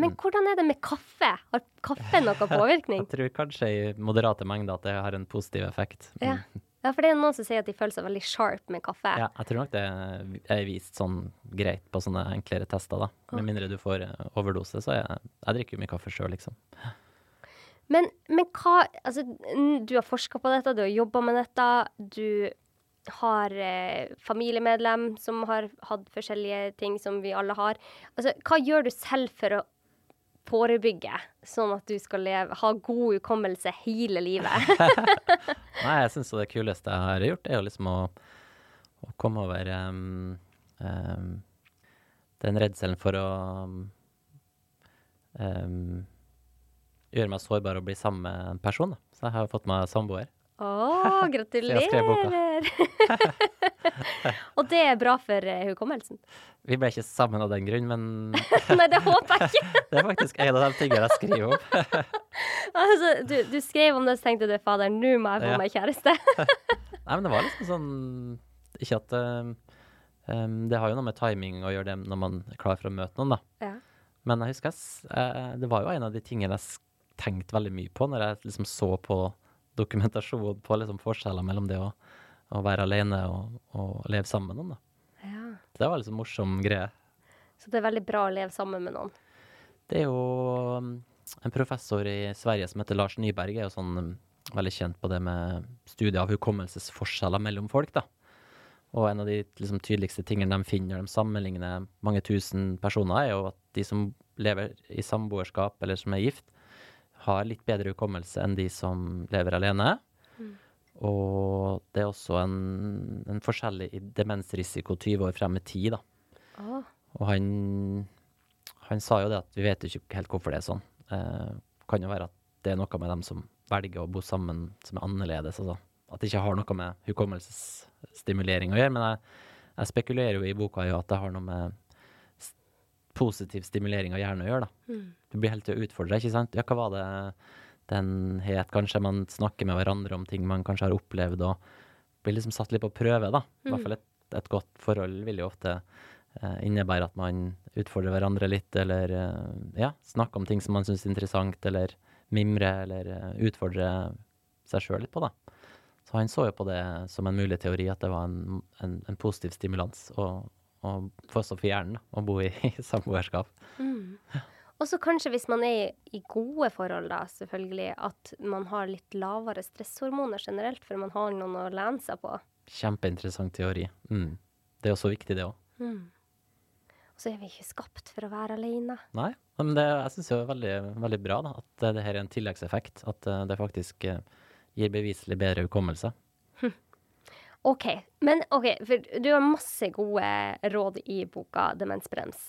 Men hvordan er det med kaffe? Har kaffe noe påvirkning? Jeg tror kanskje i moderate mengder at det har en positiv effekt. Ja. ja, for det er noen som sier at de føler seg veldig sharp med kaffe. Ja, jeg tror nok det er vist sånn greit på sånne enklere tester, da. Med mindre du får eh, overdose, så jeg, jeg drikker jo mye kaffe sjøl, liksom. Men, men hva Altså, du har forska på dette, du har jobba med dette. Du har eh, familiemedlem som har hatt forskjellige ting som vi alle har. Altså, hva gjør du selv for å forebygge, sånn at du skal leve, ha god hukommelse hele livet? Nei, jeg syns det kuleste jeg har gjort, er jo liksom å, å komme over um, um, den redselen for å um, gjøre meg sårbar og bli sammen med en person. Da. Så jeg har fått meg samboer. Å, jeg skrev Og det er bra for eh, hukommelsen. Vi ble ikke sammen av den grunn, men Nei, det håper jeg ikke. det er faktisk en av de tingene jeg skriver om. Altså, du, du skrev om det, så tenkte du fader, nå må jeg få Ja. meg kjæreste. Nei, men det var liksom sånn Ikke at um, Det har jo noe med timing å gjøre det når man er klar for å møte noen, da. Ja. Men jeg husker jeg, eh, det var jo en av de tingene jeg tenkte veldig mye på når jeg liksom så på dokumentasjon på liksom forskjeller mellom det å, å være alene og, og leve sammen med noen. da. Ja. Det var liksom morsom greie. Så det er veldig bra å leve sammen med noen. Det er jo um, en professor i Sverige som heter Lars Nyberg, er jo sånn um, veldig kjent på det med studier av hukommelsesforskjeller mellom folk, da. Og en av de liksom, tydeligste tingene de finner når de sammenligner mange tusen personer, er jo at de som lever i samboerskap eller som er gift, har litt bedre hukommelse enn de som lever alene. Og det er også en, en forskjellig demensrisiko 20 år frem i tid, da. Ah. Og han, han sa jo det at vi vet ikke helt hvorfor det er sånn. Eh, kan jo være at det er noe med dem som velger å bo sammen som er annerledes. Altså. At det ikke har noe med hukommelsesstimulering å gjøre. Men jeg, jeg spekulerer jo i boka jo at det har noe med positiv stimulering av hjernen å gjøre. da. Du blir helt til å utfordre, ikke sant? Ja, hva var det den het? Kanskje man snakker med hverandre om ting man kanskje har opplevd, og blir liksom satt litt på prøve, da. I hvert fall et, et godt forhold vil jo ofte eh, innebære at man utfordrer hverandre litt, eller eh, ja, snakker om ting som man syns er interessant, eller mimrer, eller eh, utfordrer seg sjøl litt på, da. Så han så jo på det som en mulig teori, at det var en, en, en positiv stimulans. Og, og for hjernen å bo i, i samboerskap. Og så kanskje hvis man er i, gode forhold, da, selvfølgelig, at man har litt lavere stresshormoner generelt, for man har noen å lene seg på. Kjempeinteressant teori. Mm. Det er også viktig, det òg. Og så er vi ikke skapt for å være alene. Nei, men det, jeg syns det er veldig, veldig bra da, at det her er en tilleggseffekt. At eh, det faktisk eh, gir beviselig bedre hukommelse. OK, men ok, for du har masse gode råd i boka Demensbrems.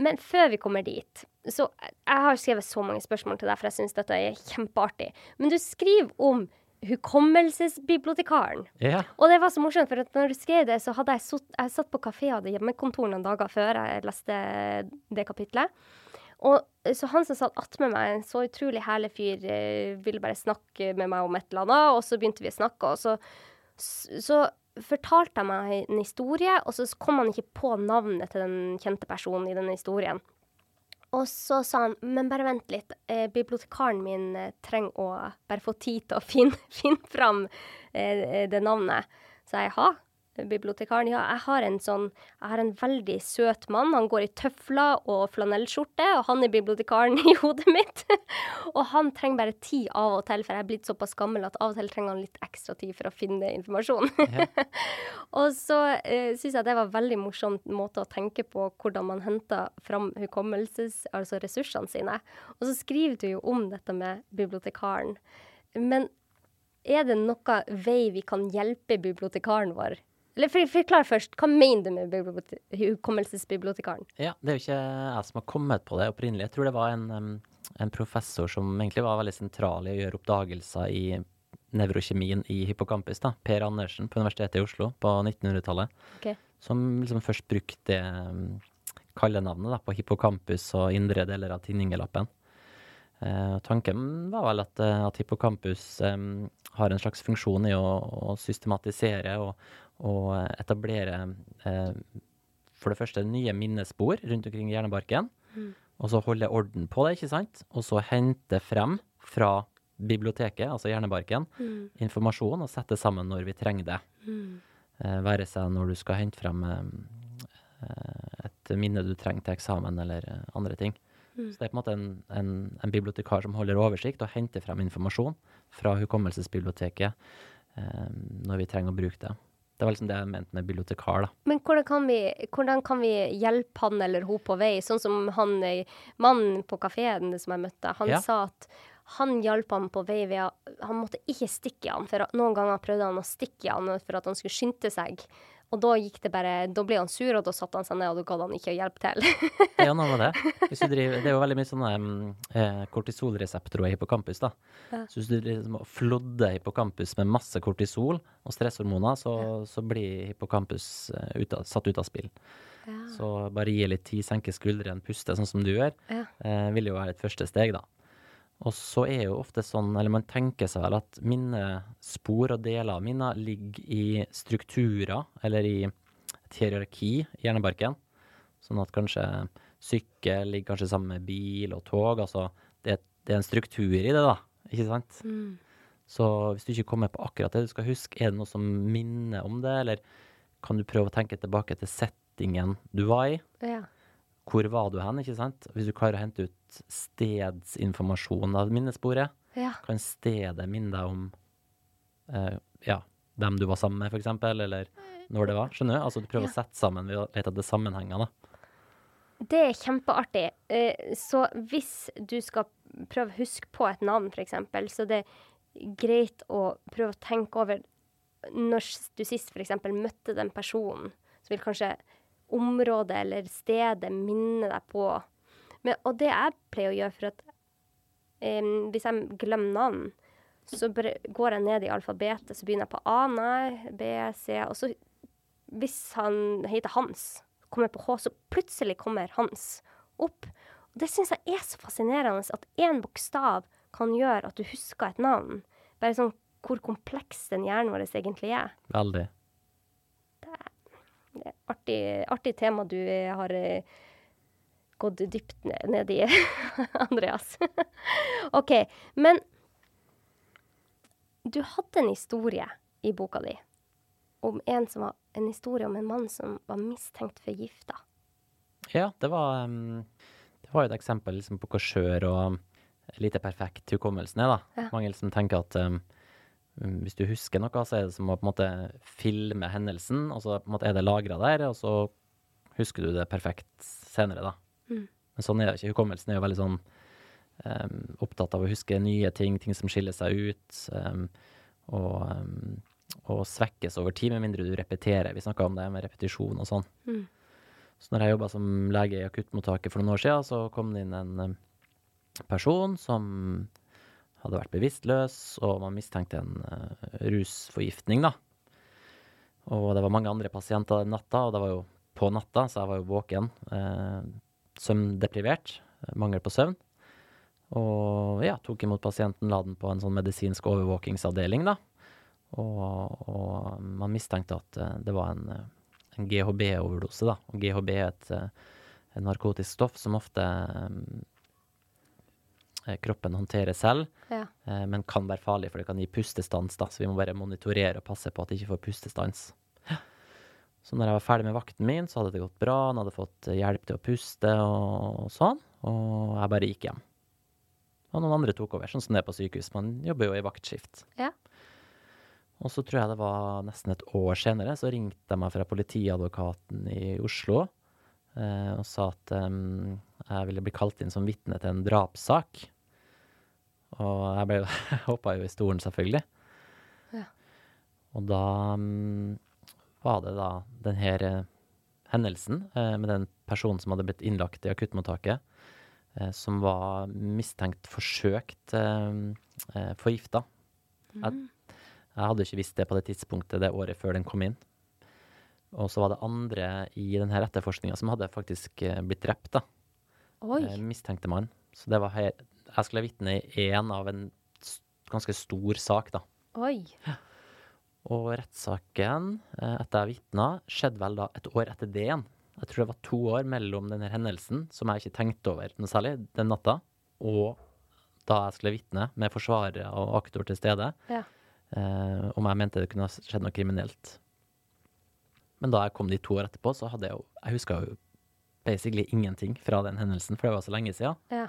Men før vi kommer dit, så Jeg har skrevet så mange spørsmål til deg, for jeg syns dette er kjempeartig. Men du skriver om hukommelsesbibliotekaren. Ja. Og det var så morsomt, for når du skrev det, så hadde jeg, sutt, jeg satt på kafé og hadde hjemmekontor noen dager før jeg leste det kapitlet. Og så han som satt attmed meg, en så utrolig herlig fyr, eh, ville bare snakke med meg om et eller annet, og så begynte vi å snakke, og så, så fortalte han meg en historie, og så kom han ikke på navnet til den kjente personen i denne historien. Og så sa han, men bare vent litt, eh, bibliotekaren min eh, trenger å bare få tid til å finne, finne fram eh, det navnet. Så jeg, ha, bibliotekaren, ja, jeg har en sånn, jeg har en veldig søt mann, han går i tøfler og flanellskjorte, og han er bibliotekaren i hodet mitt. og han trenger bare tid av og til, for jeg er blitt såpass gammel at av og til trenger han litt ekstra tid for å finne informasjon. Og så uh, syns jeg det var en veldig morsom måte å tenke på hvordan man henter fram hukommelses, altså ressursene sine. Og så skriver du jo om dette med bibliotekaren. Men er det noe vei vi kan hjelpe bibliotekaren vår? Eller for- Forklar først, hva mener du med hukommelsesbibliotekaren? Ja, det er jo ikke jeg som har kommet på det opprinnelig. Jeg tror det var en, en professor som egentlig var veldig sentral i å gjøre oppdagelser i nevrokjemien i hippocampus, da. Per Andersen på Universitetet i Oslo på 1900-tallet. okay. Som liksom først brukte kallenavnet da, på hippocampus og indre deler av tinningelappen. Eh, tanken var vel at, eh, at hippocampus eh, har en slags funksjon i å, å systematisere og, og etablere eh, for det første nye minnespor rundt omkring i hjernebarken, og så holde orden på det, ikke sant? Og så hente frem fra biblioteket, altså hjernebarken, informasjon og sette sammen når vi trenger det. Eh, være seg når du skal hente frem eh, eh, et minne du trenger til eksamen eller eh, andre ting. Så det er på en måte en, en, en bibliotekar som holder oversikt og henter frem informasjon fra hukommelsesbiblioteket eh, når vi trenger å bruke det. Det var liksom det jeg mente med bibliotekar, da. Men hvordan kan, vi, hvordan kan vi hjelpe han eller hun på vei? Sånn som han eh, mannen på kafeen som jeg møtte, han Ja. sa at han hjalp ham på vei ved å Han måtte ikke stikke i han, for noen ganger prøvde han å stikke i han for at han skulle skynde seg. Og da gikk det bare Da ble han sur, og da satte han seg ned, og da gadd han ikke å hjelpe til. ja, nå var det. Driver, det er jo veldig mye sånne um, kortisolreseptorer i hippocampus. da. Så hvis du liksom flodder hippocampus med masse kortisol og stresshormoner, så, så blir hippocampus eh, ut av, satt ut av spill. Så bare gi litt tid, senke skuldrene, puste sånn som du gjør, Ja. eh, vil jo være et første steg, da. Og så er jo ofte sånn, eller man tenker seg vel at minnespor og deler av minner ligger i strukturer, eller i et hierarki i hjernebarken. Sånn at kanskje sykkel ligger kanskje sammen med bil og tog. Altså det, det er en struktur i det, da. Ikke sant? Så hvis du ikke kommer på akkurat det du skal huske, er det noe som minner om det, eller kan du prøve å tenke tilbake til settingen du var i? ja. Hvor var du hen, ikke sant? Hvis du klarer å hente ut stedsinformasjon av minnesporet, ja. kan stedet minne deg om eh, ja, dem du var sammen med, eksempel, eller når det var. Skjønner du? Altså du prøver Ja. å sette sammen ved å lete etter sammenhenger, da. Det er kjempeartig. Eh, Så hvis du skal prøve å huske på et navn, f.eks., så det er greit å prøve å tenke over Når du sist f.eks. møtte den personen, så vil kanskje området eller stedet minne deg på Men, Og det jeg pleier å gjøre, for at um, hvis jeg glemmer navn, så går jeg ned i alfabetet, så begynner jeg på A, nei, B, C, og så hvis han heter Hans, kommer på H, så plutselig kommer Hans opp. Og det syns jeg er så fascinerende, at én bokstav kan gjøre at du husker et navn. Bare sånn hvor kompleks den hjernen vår egentlig er. Veldig. Det er artig, artig tema du har eh, gått dypt ned, i, Andreas. OK. Men du hadde en historie i boka di om en, som var, en historie om en mann som var mistenkt for gifta. Ja, det var, det var et eksempel liksom, på hvor skjør og lite perfekt hukommelsen er. da. Ja. Mange liksom tenker at um, hvis du husker noe, så er det som å på en måte filme hendelsen, og så på en måte er det lagra der, og så husker du det perfekt senere, da. Mm. Men sånn er det ikke. Hukommelsen er jo veldig sånn um, opptatt av å huske nye ting, ting som skiller seg ut, um, og, um, og svekkes over tid, med mindre du repeterer. Vi snakka om det med repetisjon og sånn. Mm. Så når jeg jobba som lege i akuttmottaket for noen år siden, så kom det inn en person som hadde vært bevisstløs, og man mistenkte en uh, rusforgiftning, da. Og det var mange andre pasienter den natta, og det var jo på natta, så jeg var jo våken. Uh, søvndeprivert. Mangel på søvn. Og ja, tok imot pasienten, la den på en sånn medisinsk overvåkingsavdeling, da. Og, og man mistenkte at eh, det var en, eh, en GHB-overdose, da. Og GHB er et, eh, et narkotisk stoff som ofte eh, kroppen håndterer selv, Ja. eh, men kan være farlig, for det kan gi pustestans, da. Så vi må bare monitorere og passe på at de ikke får pustestans. Så når jeg var ferdig med vakten min, så hadde det gått bra. Han hadde fått eh, hjelp til å puste og, og sånn. Og jeg bare gikk hjem. Og noen andre tok over, sånn som det er på sykehus. Man jobber jo i vaktskift. Ja. Og så tror jeg det var nesten et år senere, så ringte de meg fra politiadvokaten i Oslo eh, og sa at um, jeg ville bli kalt inn som vitne til en drapssak. Og jeg ble hoppa jo i stolen, selvfølgelig. Ja. Og da mm, var det da den her eh, hendelsen eh, med den personen som hadde blitt innlagt i akuttmottaket, eh, som var mistenkt forsøkt forgifta. Jeg, Jeg hadde ikke visst det på det tidspunktet det året før den kom inn. Og så var det andre i denne etterforskninga som hadde faktisk blitt drept, da. Oi. Mistenkte man. Så det var her Jeg skulle vitne i én av en ganske stor sak, da. Oi. Og rettssaken, eh, etter jeg vitna, skjedde vel da et år etter det igjen. Jeg tror det var to år mellom denne hendelsen, som jeg ikke tenkte over noe særlig den natta, og da jeg skulle vitne med forsvarere og aktor til stede, Ja. eh, om jeg mente det kunne ha skjedd noe kriminelt. Men da jeg kom de to år etterpå, så hadde jeg jo Jeg huska jo basically ingenting fra den hendelsen, for det var så lenge siden. Ja.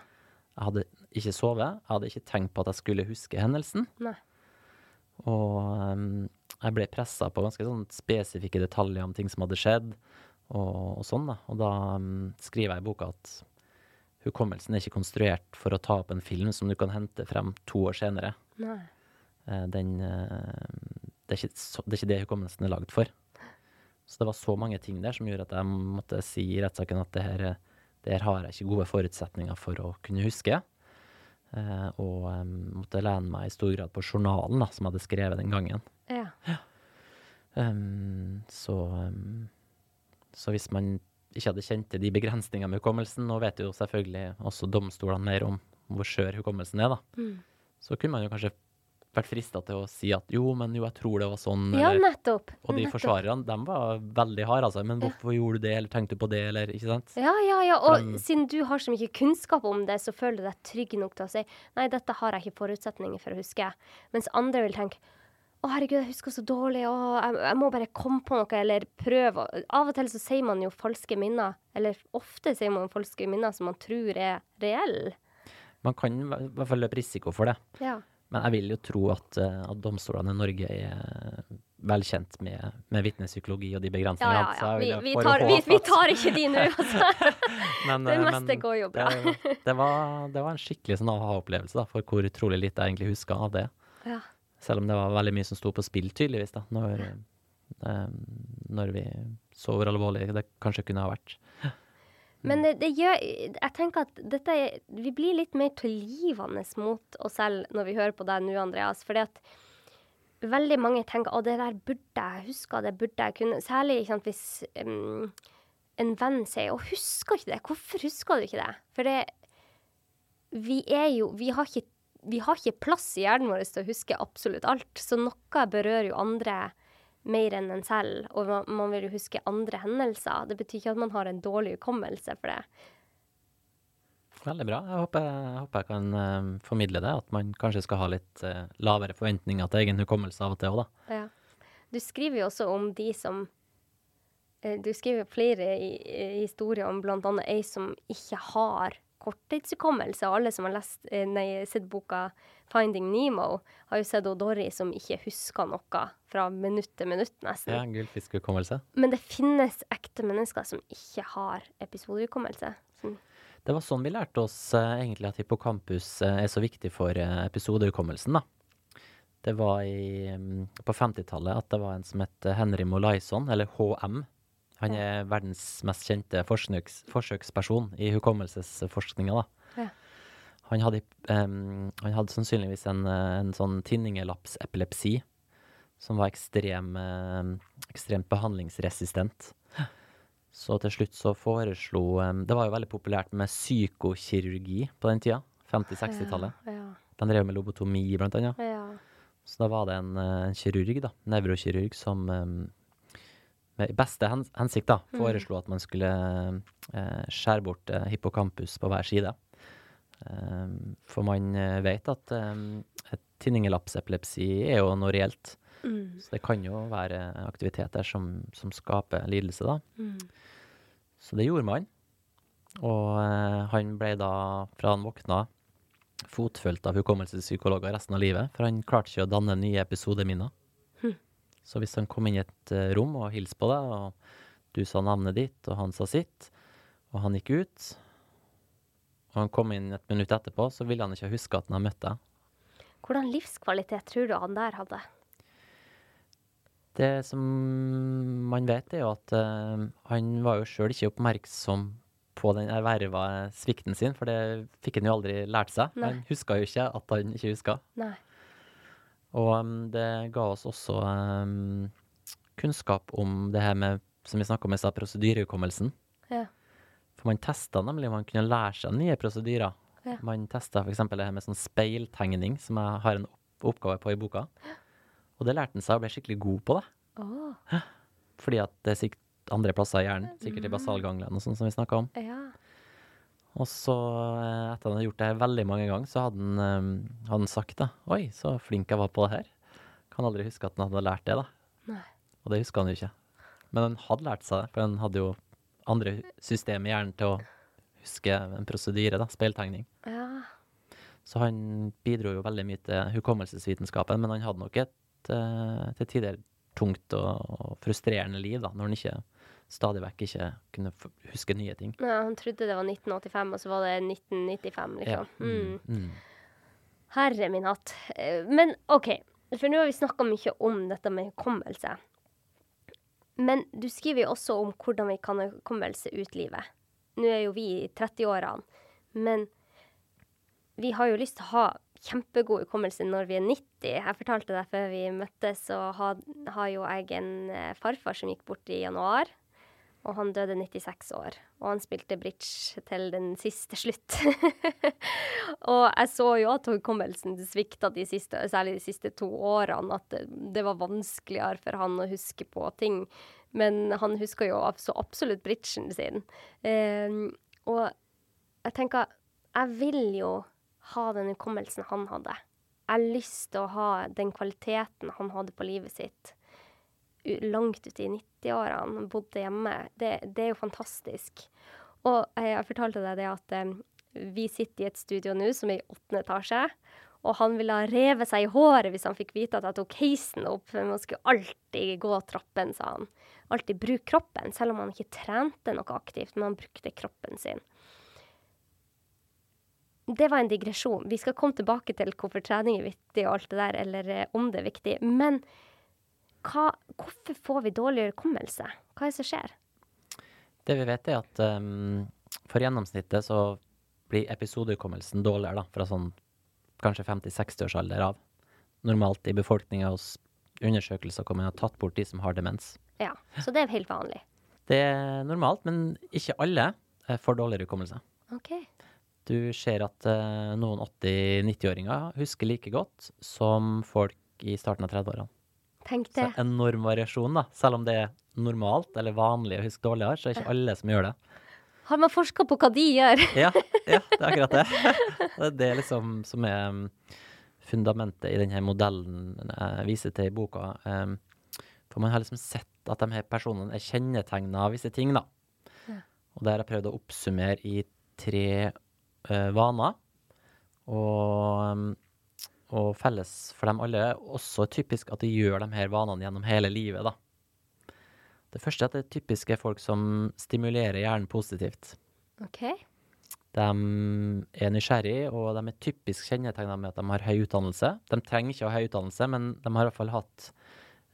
Jeg hadde ikke sovet, jeg hadde ikke tenkt på at jeg skulle huske hendelsen. Nei. Og ehm, jeg ble pressa på ganske sånn spesifikke detaljer om ting som hadde skjedd, og, og sånn, da. Og da um, skriver jeg i boka at hukommelsen er ikke konstruert for å ta opp en film som du kan hente frem to år senere. Nei. Eh, den eh, det, er ikke, det er ikke det hukommelsen er lagd for. Så det var så mange ting der som gjorde at jeg måtte si i rettssaken at det her, det her har jeg ikke gode forutsetninger for å kunne huske. Eh, og måtte lene meg i stor grad på journalen da, som jeg hadde skrevet den gangen. Ja. Em, så, um, så hvis man ikke hadde kjent til de begrensningene med hukommelsen, nå vet jo selvfølgelig også domstolene mer om hvor skjør hukommelsen er, da, Mm. så kunne man jo kanskje vært frista til å si at jo, men jo, jeg tror det var sånn, ja, eller nettopp. Og de nettopp. forsvarerne, de var veldig harde, altså. Men hvorfor gjorde du det, eller tenkte du på det, eller ikke sant? Ja, ja, ja. Og de- siden du har så mye kunnskap om det, så føler du deg trygg nok til å si nei, dette har jeg ikke forutsetninger for å huske. Mens andre vil tenke å herregud, jeg husker så dårlig, å, jeg, jeg må bare komme på noe, eller prøve. å-» Av og til så sier man jo falske minner, eller ofte sier man falske minner som man tror er reelle. Man kan i hvert fall løpe risiko for det. Ja. Men jeg vil jo tro at, eh, at domstolene i Norge er velkjent med, med vitnepsykologi og de Ja, begrensningene. ja, så ja. jeg Vi, vi, tar, vi, vi tar ikke de nå, altså. men, Det eh, meste men går jo bra. Det, det, var, det var en skikkelig sånn aha-opplevelse, for hvor utrolig lite jeg egentlig huska av det. Ja. Selv om det var veldig mye som sto på spill, tydeligvis, da, når, eh, når vi så hvor alvorlig det kanskje kunne ha vært. Men det, det gjør Jeg tenker at dette er Vi blir litt mer tilgivende mot oss selv når vi hører på deg nå, Andreas. Fordi at veldig mange tenker å, det der burde jeg huske, det burde jeg kunne. Særlig sant, hvis um, en venn sier å, husker ikke det. Hvorfor husker du ikke det? For det Vi er jo Vi har ikke, vi har ikke plass i hjernen vår til å huske absolutt alt. Så noe berører jo andre mer enn en selv, og man, vil jo huske andre hendelser. Det betyr ikke at man har en dårlig hukommelse for det. Veldig bra. Jeg håper jeg, håper jeg kan eh, formidle det, at man kanskje skal ha litt eh, lavere forventninger til egen hukommelse av og til òg, da. Ja. Du skriver jo også om de som eh, Du skriver flere i, i historier om bl.a. ei som ikke har korttidshukommelse. Alle som har lest, eh, nei, sett boka 'Finding Nemo', har jo sett Dory som ikke husker noe fra minutt til minutt, nesten. Ja, Gullfiskhukommelse. Men det finnes ekte mennesker som ikke har episodehukommelse. Som- Det var sånn vi lærte oss uh, egentlig at hippocampus uh, er så viktig for uh, episodehukommelsen, da. Det var i, um, på 50-tallet at det var en som het Henry Molaison, eller HM. Han er verdens mest kjente forsøks, forsøksperson i hukommelsesforskninga. Ja. Han hadde, em, han hadde sannsynligvis en, en sånn tinningelapsepilepsi som var ekstrem, ekstremt behandlingsresistent. Så til slutt så foreslo um, Det var jo veldig populært med psykokirurgi på den tida. 50-60-tallet. Ja, De drev med lobotomi, blant annet. ja, ja. Så da var det en, eh, en kirurg, da, nevrokirurg, som em, med beste hen hensikt da, foreslo at man skulle eh, skjære bort eh, hippocampus på hver side. Em, for man eh, vet at um, tinningelapsepilepsi er jo noe reelt. Mm, Så det kan jo være aktiviteter som, som skaper lidelse, da. mm. Så det gjorde man. Og eh, han ble da, fra han våkna, fotfulgt av hukommelsespsykologer resten av livet, for han klarte ikke å danne nye episodeminner. Så hvis han kom inn i et eh, rom og hilste på deg, og du sa navnet ditt, og han sa sitt, og han gikk ut, og han kom inn et minutt etterpå, så ville han ikke huske at han hadde møtt deg. Hvordan livskvalitet tror du han der hadde? Det som man vet, er jo at uh, han var jo sjøl ikke oppmerksom på den erverva svikten sin, for det fikk han jo aldri lært seg. Nei. Han huska jo ikke at han ikke huska. Nei. Og um, det ga oss også um, kunnskap om det her med, som vi snakka om i stad, prosedyrehukommelsen. Ja. For man testa nemlig man kunne lære seg nye prosedyrer. Ja. Man testa f.eks. det her med sånn speiltegning, som jeg har en oppgave på i boka. Ja. Og det lærte han seg og ble skikkelig god på det. Åh, Fordi at det er sikkert andre plasser i hjernen, sikkert i basalganglene og sånn som vi snakka om. ja. Og så, eh, etter han hadde gjort det her veldig mange ganger, så hadde han, um, hadde han sagt da, oi, så flink jeg var på det her. Kan aldri huske at han hadde lært det da. Nei. Og det husker han jo ikke. Men han hadde lært seg det, for han hadde jo andre system i hjernen til å huske en prosedyre, da, speiltegning. Ja. Så han bidro jo veldig mye til hukommelsesvitenskapen, men han hadde nok et uh, til tider tungt og, og frustrerende liv, da, når han ikke stadig vekk ikke kunne huske nye ting. Ja, han trodde det var 1985, og så var det 1995, liksom. Mm. Mm. Herre min hatt. Eh, Men OK, for nå har vi snakka mye om dette med hukommelse. Men du skriver jo også om hvordan vi kan ha hukommelse ut livet. Nå er jo vi i 30-årene, men vi har jo lyst til å ha kjempegod hukommelse når vi er 90. Jeg fortalte deg før vi møttes, så har, har jo jeg en eh, farfar som gikk bort i januar. Og han døde 96 år. Og han spilte bridge til den siste slutt. og jeg så jo at hukommelsen svikta de siste, særlig de siste to årene. At det, var vanskeligere for han å huske på ting. Men han husker jo så absolutt bridgen sin. Eh, og jeg tenker Jeg vil jo ha den hukommelsen han hadde. Jeg har lyst til å ha den kvaliteten han hadde på livet sitt langt ute i 90-årene, bodde hjemme. Det, det er jo fantastisk. Og jeg, jeg fortalte deg det at eh, vi sitter i et studio nå som er i åttende etasje. Og han ville ha revet seg i håret hvis han fikk vite at jeg tok heisen opp. For man skulle alltid gå trappen, sa han. Alltid bruke kroppen, selv om han ikke trente noe aktivt, men han brukte kroppen sin. Det var en digresjon. Vi skal komme tilbake til hvorfor trening er viktig og alt det der, eller eh, om det er viktig. Men hva, hvorfor får vi dårligere hukommelse? Hva er det som skjer? Det vi vet er at um, for gjennomsnittet så blir episodehukommelsen dårligere da, fra sånn kanskje 50-60 års alder av. Normalt i befolkninga hos undersøkelser hvor man har tatt bort de som har demens. Ja, Så det er helt vanlig. Det er normalt, men ikke alle eh, får dårligere hukommelse. Okay. Du ser at uh, noen 80-90-åringer husker like godt som folk i starten av 30-årene. Tenk Så enorm variasjon, da. Selv om det er normalt eller vanlig å huske dårligere, så er det ikke alle som gjør det. Har man forska på hva de gjør? Ja, ja, det er akkurat det. Det er det liksom som er um, fundamentet i denne modellen jeg viser til i boka. Um, For man har liksom sett at de her personene er kjennetegna av visse ting, da. Ja. Og det har jeg prøvd å oppsummere i tre eh, vaner. Og, um, og felles for dem alle er også typisk at de gjør de her vanene gjennom hele livet, da. Det første er at det typisk er folk som stimulerer hjernen positivt. OK. De er nysgjerrige, og de er typisk kjennetegna med at de har høy utdannelse. De trenger ikke å ha høy utdannelse, men de har i hvert fall hatt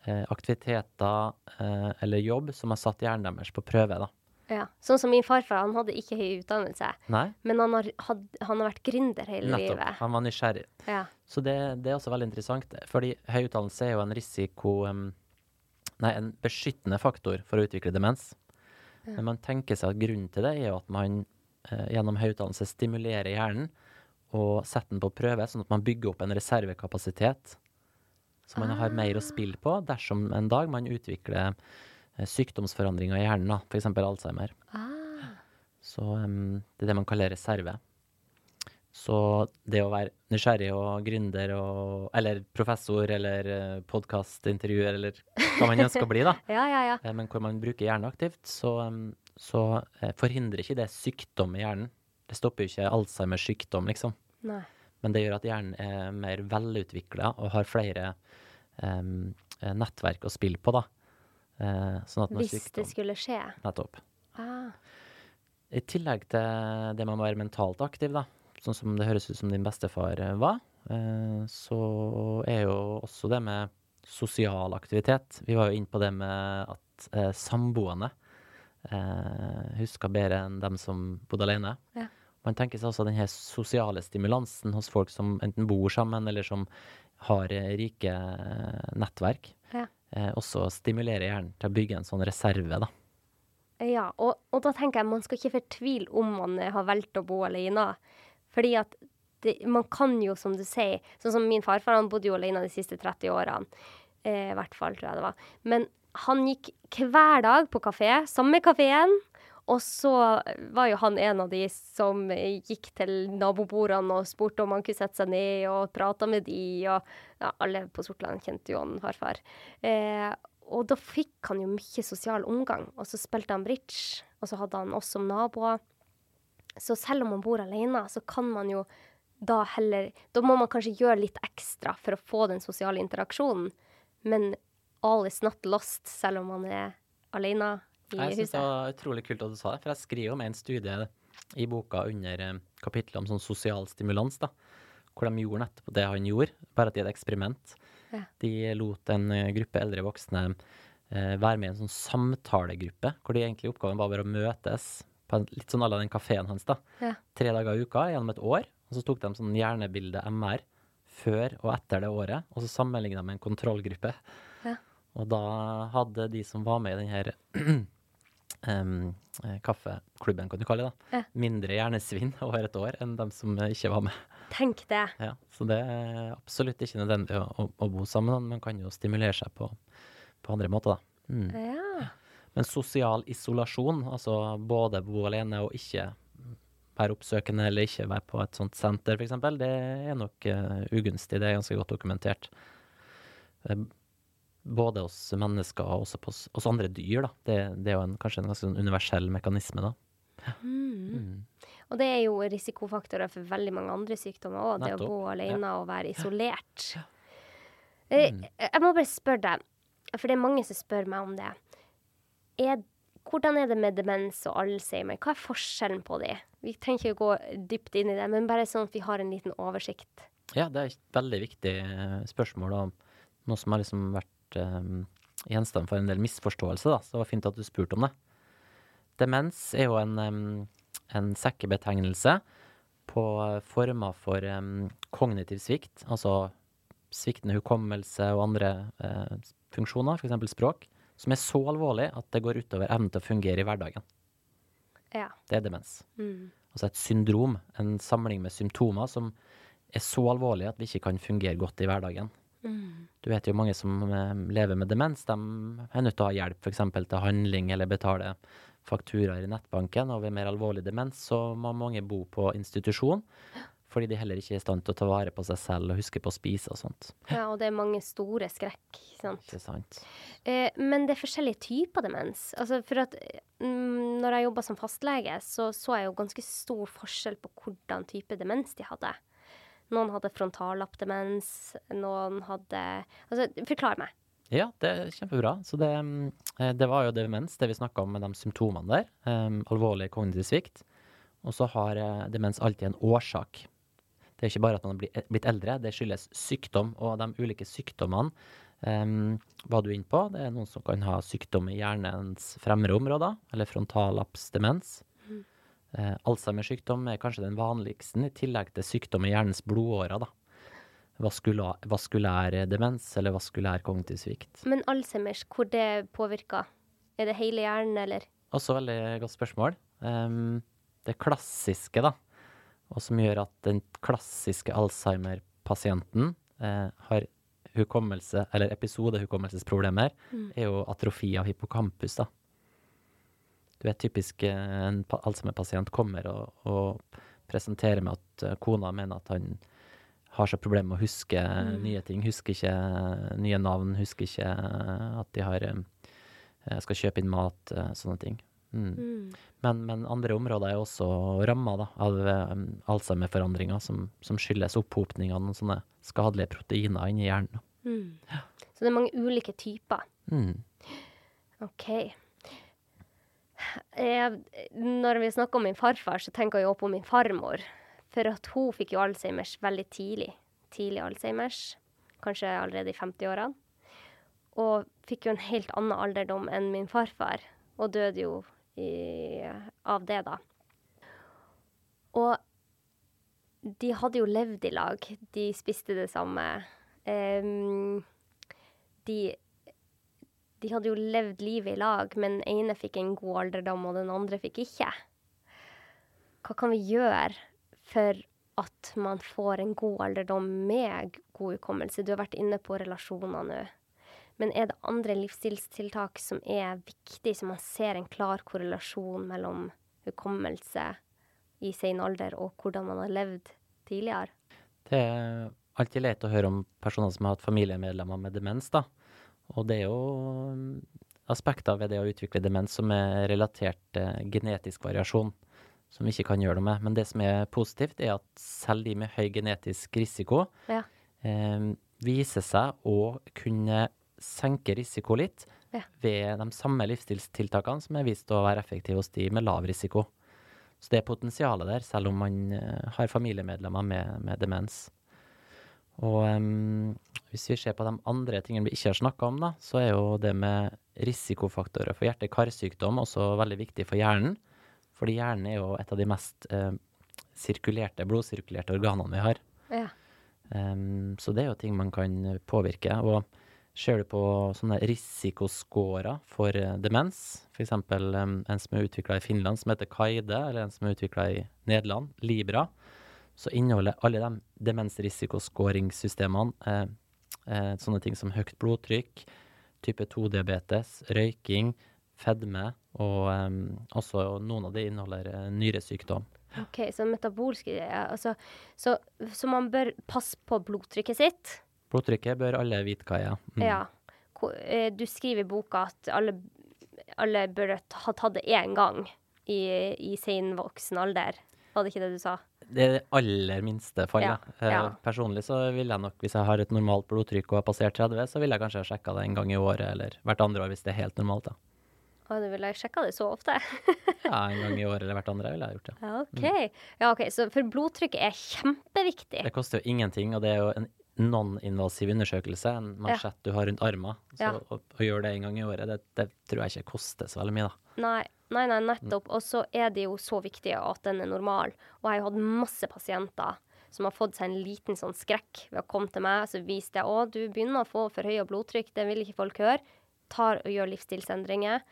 eh, aktiviteter eh, eller jobb som har satt hjernen deres på prøve. da. Ja. Sånn som min farfar, han hadde ikke høy utdannelse, Nei, men han har, had, han har vært gründer hele nettopp. livet. Han var nysgjerrig. Ja. Så det, det er også veldig interessant, fordi høy utdannelse er jo en risiko um, Nei, en beskyttende faktor for å utvikle demens. Men man tenker seg at grunnen til det er jo at man eh, gjennom høy utdannelse stimulerer hjernen og setter den på prøve, sånn at man bygger opp en reservekapasitet. Så man har mer å spille på dersom en dag man utvikler sykdomsforandringer i hjernen, f.eks. Alzheimer. Ah. Så um, det er det man kaller reserve. Så det å være nysgjerrig og gründer og Eller professor eller uh, podkastintervjuer eller hva man ønsker å bli, da. Ja, ja, ja. Eh, Men hvor man bruker hjernen aktivt, så, så eh, forhindrer ikke det sykdom i hjernen. Det stopper jo ikke Alzheimers sykdom, liksom. Nei. Men det gjør at hjernen er mer velutvikla og har flere eh, nettverk å spille på, da. Eh, sånn Hvis det skulle skje. Nettopp. Ah. I tillegg til det med å være mentalt aktiv, da, sånn som det høres ut som din bestefar eh, var, eh, så er jo også det med sosial aktivitet. Vi var jo inne på det med at samboende eh, husker bedre enn dem som bodde alene. Ja. Man tenker seg også den her sosiale stimulansen hos folk som enten bor sammen, eller som har rike nettverk. Ja. Eh, også stimulerer hjernen til å bygge en sånn reserve, da. Ja, og, og da tenker jeg man skal ikke fortvile om man har valgt å bo alene. Fordi at det, man kan jo, som du sier Sånn som min farfar, han bodde jo alene de siste 30 årene. Eh, I hvert fall, tror jeg det var. Men han gikk hver dag på kafé, samme kafeen. Og så var jo han en av de som gikk til nabobordene og spurte om han kunne sette seg ned og prate med de, og ja, alle på Sortland kjente jo han farfar. Eh, og da fikk han jo mye sosial omgang. Og så spilte han bridge, og så hadde han oss som naboer. Så selv om man bor alene, så kan man jo da heller Da må man kanskje gjøre litt ekstra for å få den sosiale interaksjonen. Men all is not lost, selv om man er alene Jeg huset. det var utrolig kult at du sa det, for jeg skriver om en studie i boka under eh, kapittelet om sånn sosial stimulans, da, hvor de gjorde nettopp det han gjorde, bare at i et eksperiment. Ja. De lot en eh, gruppe eldre voksne eh, være med i en sånn samtalegruppe, hvor de egentlig oppgaven var bare å møtes på en, litt sånn à la den kafeen hans, da. Ja. Tre dager i uka gjennom et år, og så tok de sånn hjernebilde MR før og etter det året, og så sammenligna med en kontrollgruppe. Ja. Og da hadde de som var med i den her eh, kaffeklubben, kan du kalle det, da, mindre hjernesvinn over et år enn dem som eh, ikke var med. Tenk det. Ja, så det er absolutt ikke nødvendig å, å, å bo sammen. Man kan jo stimulere seg på, på andre måter, da. Mm. Ja. Men sosial isolasjon, altså både bo alene og ikke være oppsøkende eller ikke være på et sånt senter, f.eks., det er nok uh, ugunstig. Det er ganske godt dokumentert. Både hos mennesker og også hos, hos andre dyr. Da. Det, det er jo en, kanskje en ganske sånn universell mekanisme. Da. Mm. Og det er jo risikofaktorer for veldig mange andre sykdommer òg, det å bo alene og være isolert. Mm. Eh, Jeg må bare spørre deg, for det er mange som spør meg om det. Er, hvordan er det med demens og Alzheimer? Hva er forskjellen på de? Vi trenger ikke å gå dypt inn i det, men bare sånn at vi har en liten oversikt. Ja, det er et veldig viktig eh, spørsmål, og noe som har liksom vært eh, gjenstand for en del misforståelse, da. Så det var fint at du spurte om det. Demens er jo en, em, en sekkebetegnelse på former for um, kognitiv svikt, altså sviktende hukommelse og andre eh, funksjoner, f.eks. språk, som er så alvorlig at det går utover evnen til å fungere i hverdagen. Ja. Det er demens. Mm. Altså et syndrom, en samling med symptomer som er så alvorlige at vi ikke kan fungere godt i hverdagen. Du vet jo mange som eh, lever med demens, de er nødt til å ha hjelp f.eks. til handling eller betale fakturaer i nettbanken. Og ved mer alvorlig demens så må mange bo på institusjon. Fordi de heller ikke er i stand til å ta vare på seg selv og huske på å spise og sånt. Ja, og det er mange store skrekk, sant. Ikke sant? Eh, men det er forskjellige typer demens. Altså for at mm, når jeg jobba som fastlege, så så jeg jo ganske stor forskjell på hvordan type demens de hadde. Noen hadde frontallappdemens, noen hadde Altså, forklar meg. Ja, det er kjempebra. Så det, eh, det var jo demens, det vi snakka om med de symptomene der. Um, alvorlig kognitiv svikt. Og så har eh, demens alltid en årsak. Det er ikke bare at man har blitt eldre, det skyldes sykdom. Og de ulike sykdommene um, var du inne på. Det er noen som kan ha sykdom i hjernens fremre områder, eller frontallapsdemens. Uh, Alzheimers sykdom er kanskje den vanligste, i tillegg til sykdom i hjernens blodårer. da vaskulær, vaskulær demens eller vaskulær kognitiv svikt. Men Alzheimers, hvor det påvirker? Er det hele hjernen, eller? Også veldig godt spørsmål. Um, det klassiske, da, og som gjør at den klassiske Alzheimer-pasienten eh, har hukommelse, eller episodehukommelsesproblemer, mm. er jo atrofi av hippocampus, da. Du vet typisk eh, en Alzheimer-pasient kommer og, og, presenterer med at eh, kona mener at han har så problemer med å huske mm. nye ting. Husker ikke nye navn, husker ikke at de har skal kjøpe inn mat, sånne ting. Mm. Mm. Men, men, andre områder er også ramma av um, Alzheimer-forandringer som, som, skyldes opphopning av noen sånne skadelige proteiner inni hjernen. Mm. Så det er mange ulike typer. Mm. OK. Jeg, når vi snakker om min farfar, så tenker jeg også på min farmor. For at hun fikk jo Alzheimers veldig tidlig. Tidlig Alzheimers. Kanskje allerede i 50-årene. Og fikk jo en helt annen alderdom enn min farfar. Og døde jo i, av det, da. Og de hadde jo levd i lag. De spiste det samme. Um, de, de hadde jo levd livet i lag, men den ene fikk en god alderdom, og den andre fikk ikke. Hva kan vi gjøre for at man får en god alderdom med god hukommelse? Du har vært inne på relasjoner nå. Men er det andre livsstilstiltak som er viktig, så man ser en klar korrelasjon mellom hukommelse i sen alder og hvordan man har levd tidligere? Det er alltid leit å høre om personer som har hatt familiemedlemmer med demens, da. Og det er jo mm, aspekter ved det å utvikle demens som er relatert til genetisk variasjon, som vi ikke kan gjøre noe med. Men det som er positivt, er at selv de med høy genetisk risiko ja. eh, viser seg å kunne senke risiko litt ja. ved de samme livsstilstiltakene som er vist å være effektive hos de med lav risiko. Så det er potensialet der, selv om man uh, har familiemedlemmer med, med demens. Og um, hvis vi ser på de andre tingene vi ikke har snakka om, da, så er jo det med risikofaktorer for hjerte-karsykdom også veldig viktig for hjernen. Fordi hjernen er jo et av de mest eh, sirkulerte, blodsirkulerte organene vi har. Ja. Um, så det er jo ting man kan påvirke. Og Ser du på sånne risikoscorer for eh, demens, f.eks. Um, en som er utvikla i Finland som heter Kaide, eller en som er utvikla i Nederland, Libra, så inneholder alle de demensrisikoskåringssystemene eh, eh, sånne ting som høyt blodtrykk, type 2-diabetes, røyking, fedme, og eh, også noen av de inneholder uh, nyresykdom. OK, så metabolske altså, så, så man bør passe på blodtrykket sitt? Blodtrykket bør alle vite hva er. Mm. Ja. Eh, du skriver i boka at alle, alle bør ha tatt det én gang i, i sin voksen alder. Var det ikke det du sa? Det er det aller minste fallet. Ja, ja. Personlig så vil jeg nok, hvis jeg har et normalt blodtrykk og har passert 30, så vil jeg kanskje ha sjekka det en gang i året eller hvert andre år hvis det er helt normalt. da. Og du ville sjekka det så ofte? ja, en gang i året eller hvert andre ville jeg gjort det. Ja, OK. Mm. Ja, ok. Så for blodtrykket er kjempeviktig. Det koster jo ingenting, og det er jo en non-invasiv undersøkelse, en mansjett du har rundt armen. Så å, å, gjøre det en gang i året, det, det, tror jeg ikke koster så veldig mye, da. Nei, nei, nei nettopp. Og så er det jo så viktig at den er normal. Og jeg har jo hatt masse pasienter som har fått seg en liten sånn skrekk ved å komme til meg. Så viser det å, du begynner å få forhøya blodtrykk, det vil ikke folk høre. Tar og gjør livsstilsendringer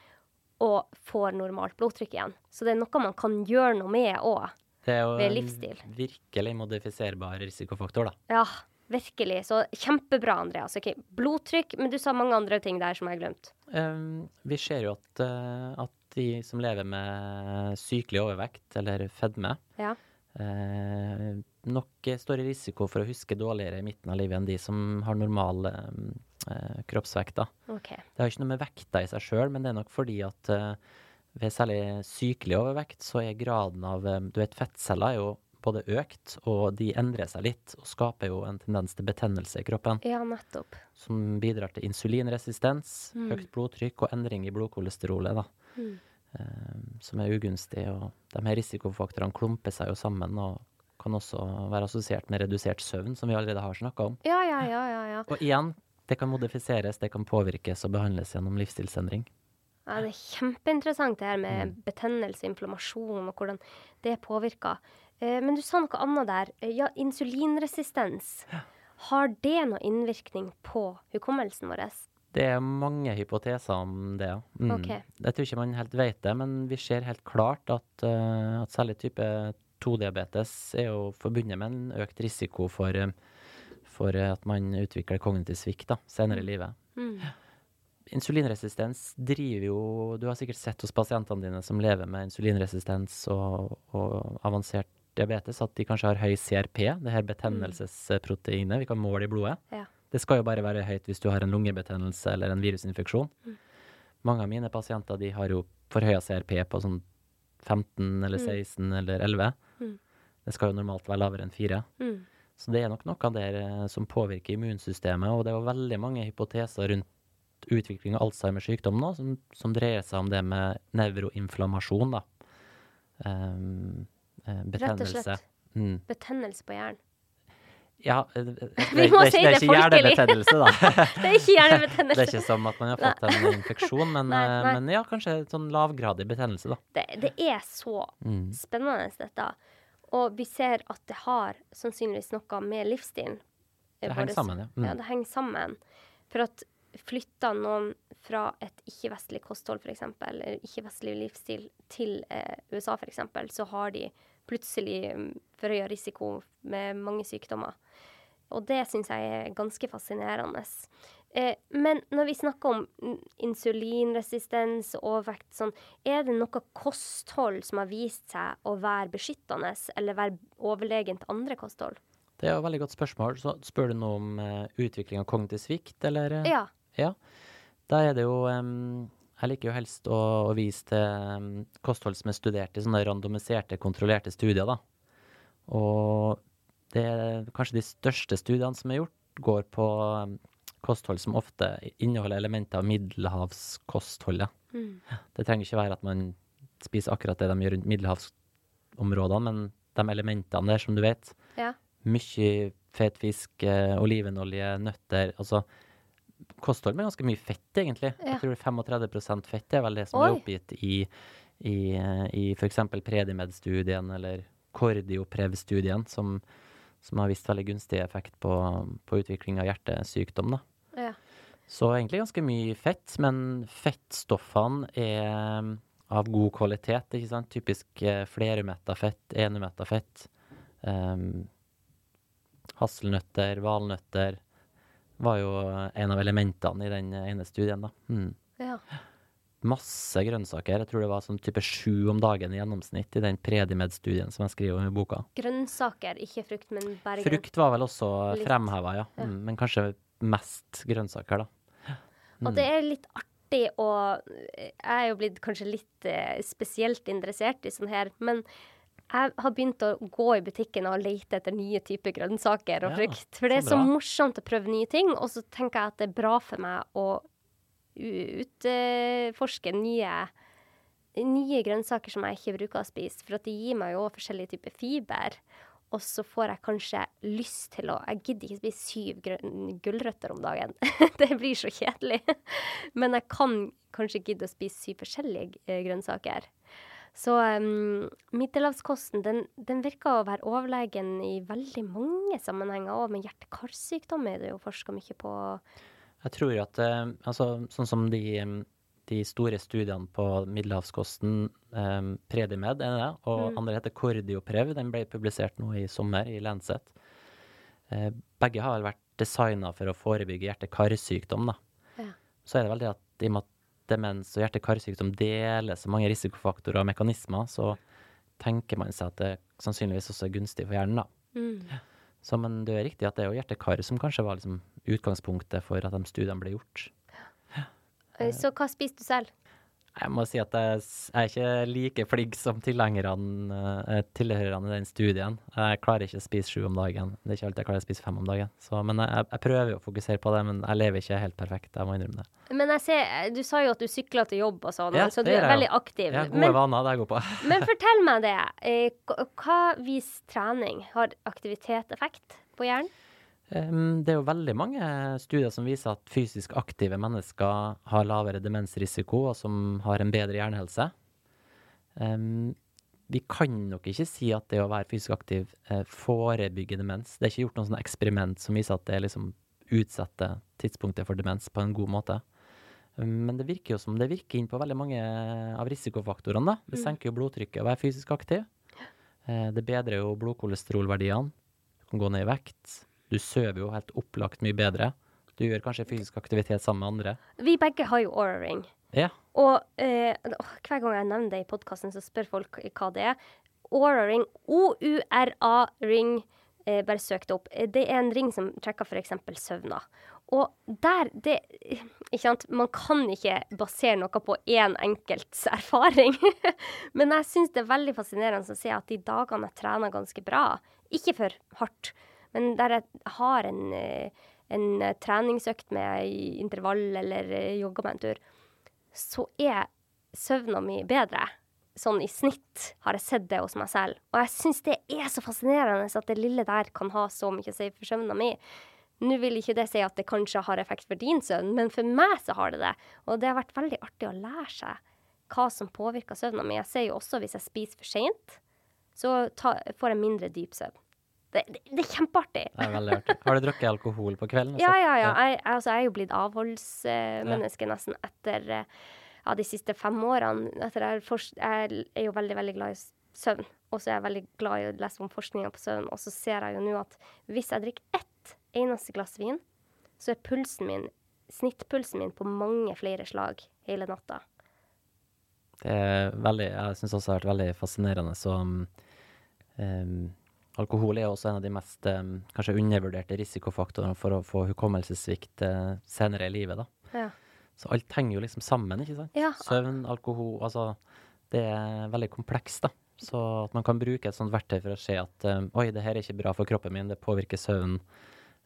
og får normalt blodtrykk igjen. Så det er noe man kan gjøre noe med òg. Det er jo en virkelig modifiserbar risikofaktor, da. Ja, Virkelig. Så kjempebra, Andreas. Okay. Blodtrykk, men du sa mange andre ting der som jeg har glemt. Um, vi ser jo at, uh, at de som lever med sykelig overvekt eller fedme, Ja. eh, nok står i risiko for å huske dårligere i midten av livet enn de som har normal um, uh, kroppsvekt. da. OK. Det har ikke noe med vekta i seg sjøl, men det er nok fordi at eh, ved særlig sykelig overvekt, så er graden av um, Du vet, fettceller er jo både økt, og de endrer seg litt, og skaper jo en tendens til betennelse i kroppen, Ja, nettopp. som bidrar til insulinresistens, Mm. høyt blodtrykk og endring i blodkolesterolet, da. Mm. Um, som er ugunstig, og de her risikofaktorene klumper seg jo sammen, og kan også være assosiert med redusert søvn, som vi allerede har snakka om. Ja, ja, ja, ja. ja. Og igjen, det kan modifiseres, det kan påvirkes og behandles gjennom livsstilsendring. Ja, det er kjempeinteressant det her med Mm. betennelse, inflammasjon, og hvordan det påvirker. Eh, men du sa noe annet der. Eh, Ja, insulinresistens. Har det noe innvirkning på hukommelsen vår? Det er mange hypoteser om det, ja. Mm. Okay. Jeg tror ikke man helt vet det, men vi ser helt klart at, uh, at særlig type 2-diabetes er jo forbundet med en økt risiko for, for at man utvikler kognitiv svikt da, senere i livet. Mm. Insulinresistens driver jo Du har sikkert sett hos pasientene dine som lever med insulinresistens og, og avansert diabetes, at de kanskje har høy CRP, det her betennelsesproteinet vi kan måle i blodet. Ja. Det skal jo bare være høyt hvis du har en lungebetennelse eller en virusinfeksjon. Mange av mine pasienter de har jo forhøya CRP på sånn 15 eller 16 eller 11. Mm. Det skal jo normalt være lavere enn 4. Mm. Så det er nok noe der eh, som påvirker immunsystemet, og det jo veldig mange hypoteser rundt utvikling av Alzheimers sykdom nå, som, som dreier seg om det med nevroinflammasjon, da. Um, betennelse. Rett og slett. Mm. Betennelse på hjernen. Ja, det, det, det, Vi må det, si det er ikke hjernebetennelse, da. Det er ikke det er ikke som at man har fått en infeksjon, men, Nei, eh, nei. men ja, kanskje sånn lavgradig betennelse, da. Det, det er så Mm. spennende, dette. Og vi ser at det har sannsynligvis noe med livsstilen eh, Det henger sammen, ja. Mm. Ja, det henger sammen. For at flytter noen fra et ikke-vestlig kosthold, f.eks., eller ikke-vestlig livsstil, til eh, USA, f.eks., så har de plutselig mm, forhøya risiko med mange sykdommer. Og det syns jeg er ganske fascinerende. Eh, men når vi snakker om insulinresistens og overvekt, sånn, er det noe kosthold som har vist seg å være beskyttende, eller være overlegent andre kosthold? Det er jo et veldig godt spørsmål. Så spør du noe om eh, utvikling av kognitiv svikt, eller? eh? Ja. Ja. Da er det jo Jeg liker jo helst å, å vise til kosthold som er studert i sånne randomiserte, kontrollerte studier, da. Og det er kanskje de største studiene som er gjort, går på kosthold som ofte inneholder elementer av middelhavskostholdet. Mm. Det trenger ikke være at man spiser akkurat det de gjør rundt middelhavsområdene, men de elementene der, som du vet. Ja. Mye fet fisk, eh, olivenolje, nøtter. Altså kosthold med ganske mye fett, egentlig. Ja. Jeg tror 35% fett er vel det som er oppgitt i, i, eh, i f.eks. Predimed-studien eller Kordioprev-studien, som, som har vist veldig gunstig effekt på, på utvikling av hjertesykdom. Ja. Så egentlig ganske mye fett, men fettstoffene er mm, av god kvalitet, ikke sant? Typisk eh, flerumetta fett, enumetta fett. Um, hasselnøtter, valnøtter var jo en av elementene i den ene studien, da. Mm. ja. Masse grønnsaker. Jeg tror det var sånn type sju om dagen i gjennomsnitt i den Predimed-studien som jeg skriver om i boka. Grønnsaker, ikke frukt, men grønn- Frukt var vel også Litt. fremheva, ja. Ja. Mm, men kanskje mest grønnsaker, da. Og det er litt artig å Jeg er jo blitt kanskje litt eh, spesielt interessert i sånn her, men jeg har begynt å gå i butikken og lete etter nye typer grønnsaker og Ja, frukt. For det er så så morsomt å prøve nye ting, og så tenker jeg at det er bra for meg å utforske nye, nye grønnsaker som jeg ikke bruker å spise. For de gir meg jo forskjellige typer fiber. Og så får jeg kanskje lyst til å Jeg gidder ikke spise syv gulrøtter om dagen. det blir så kjedelig. Men jeg kan kanskje gidde å spise syv forskjellige eh, grønnsaker. Så um, middelhavskosten den, den virker å være overlegen i veldig mange sammenhenger. Og med hjerte-karsykdom er det jo forska mye på. Jeg tror at eh, altså, sånn som de, de store studiene på middelhavskosten, um, Predimed er det, og Mm. andre heter Cordioprev, den ble publisert nå i sommer i Lancet. Eh, begge har vel vært designa for å forebygge hjerte-karsykdom. Ja. Så er det vel det at i og med at demens og hjerte-karsykdom deler så mange risikofaktorer og mekanismer, så tenker man seg at det sannsynligvis også er gunstig for hjernen, da. Mm. Så, men det er riktig at det er jo hjerte-kar som kanskje var liksom utgangspunktet for at de studiene ble gjort. Ja. Så hva spiser du selv? Jeg må si at jeg, jeg er ikke like flink som eh, tilhørerne i den studien. Jeg klarer ikke å spise sju om dagen. Det er ikke alltid jeg klarer å spise fem om dagen. Så, men jeg, jeg prøver å fokusere på det, men jeg lever ikke helt perfekt. Jeg må innrømme det. Men jeg ser, eh, du sa jo at du sykler til jobb og sånn, Ja, så du er, er veldig aktiv. Ja, gode Men, vaner, det jeg går på. men fortell meg det. eh, Hva viser trening? Har aktivitet effekt på hjernen? Det er jo veldig mange studier som viser at fysisk aktive mennesker har lavere demensrisiko, og som har en bedre hjernehelse. Vi kan nok ikke si at det å være fysisk aktiv eh, forebygger demens. Det er ikke gjort noe eksperiment som viser at det liksom utsetter tidspunktet for demens på en god måte. Men det virker jo som det virker inn på veldig mange av risikofaktorene. da. Det senker jo blodtrykket å være fysisk aktiv. Eh, Det bedrer jo blodkolesterolverdiene. Du kan gå ned i vekt. Du sover jo helt opplagt mye bedre. Du gjør kanskje fysisk aktivitet sammen med andre. Vi begge har jo Aura Ring. Ja, Og eh, hver gang jeg nevner det i podkasten, så spør folk hva det er. Aura Ring, O-U-R-A Ring, eh, bare søk det opp. Eh, Det er en ring som trekker f.eks. søvna. Og der det, Ikke sant, man kan ikke basere noe på én enkelts erfaring. Men jeg syns det er veldig fascinerende å se at de dagene jeg trener ganske bra, ikke for hardt, men der jeg har en, eh, en eh, treningsøkt med intervall eller eh, jogger meg en tur, så er søvna mi bedre. Sånn i snitt har jeg sett det hos meg selv. Og jeg syns det er så fascinerende at det lille der kan ha så mye å si for søvna mi. Nå vil ikke det si at det kanskje har effekt for din søvn, men for meg så har det det. Og det har vært veldig artig å lære seg hva som påvirker søvna mi. Jeg ser jo også hvis jeg spiser for seint, så ta, får jeg mindre dyp søvn. Det, det, det er kjempeartig. det er veldig artig. Har du drukket alkohol på kvelden? Ja, også? ja, ja. Jeg, jeg- altså, jeg er jo blitt avholdsmenneske nesten etter eh, ja, de siste fem årene. Etter jeg, fors- jeg er jo veldig, veldig glad i søvn. Og så er jeg veldig glad i å lese om forskninga på søvn. Og så ser jeg jo nå at hvis jeg drikker ett eneste glass vin, så er pulsen min, snittpulsen min på mange flere slag hele natta. Det er veldig, jeg syns også det har vært veldig fascinerende. Så um, alkohol er også en av de mest um, kanskje undervurderte risikofaktorene for å få hukommelsessvikt uh, senere i livet. da. Ja. Så alt henger jo liksom sammen, ikke sant? Ja. Søvn, alkohol, altså Det er veldig komplekst, da. Så at man kan bruke et sånt verktøy for å se at um, oi, det her er ikke bra for kroppen min, det påvirker søvnen.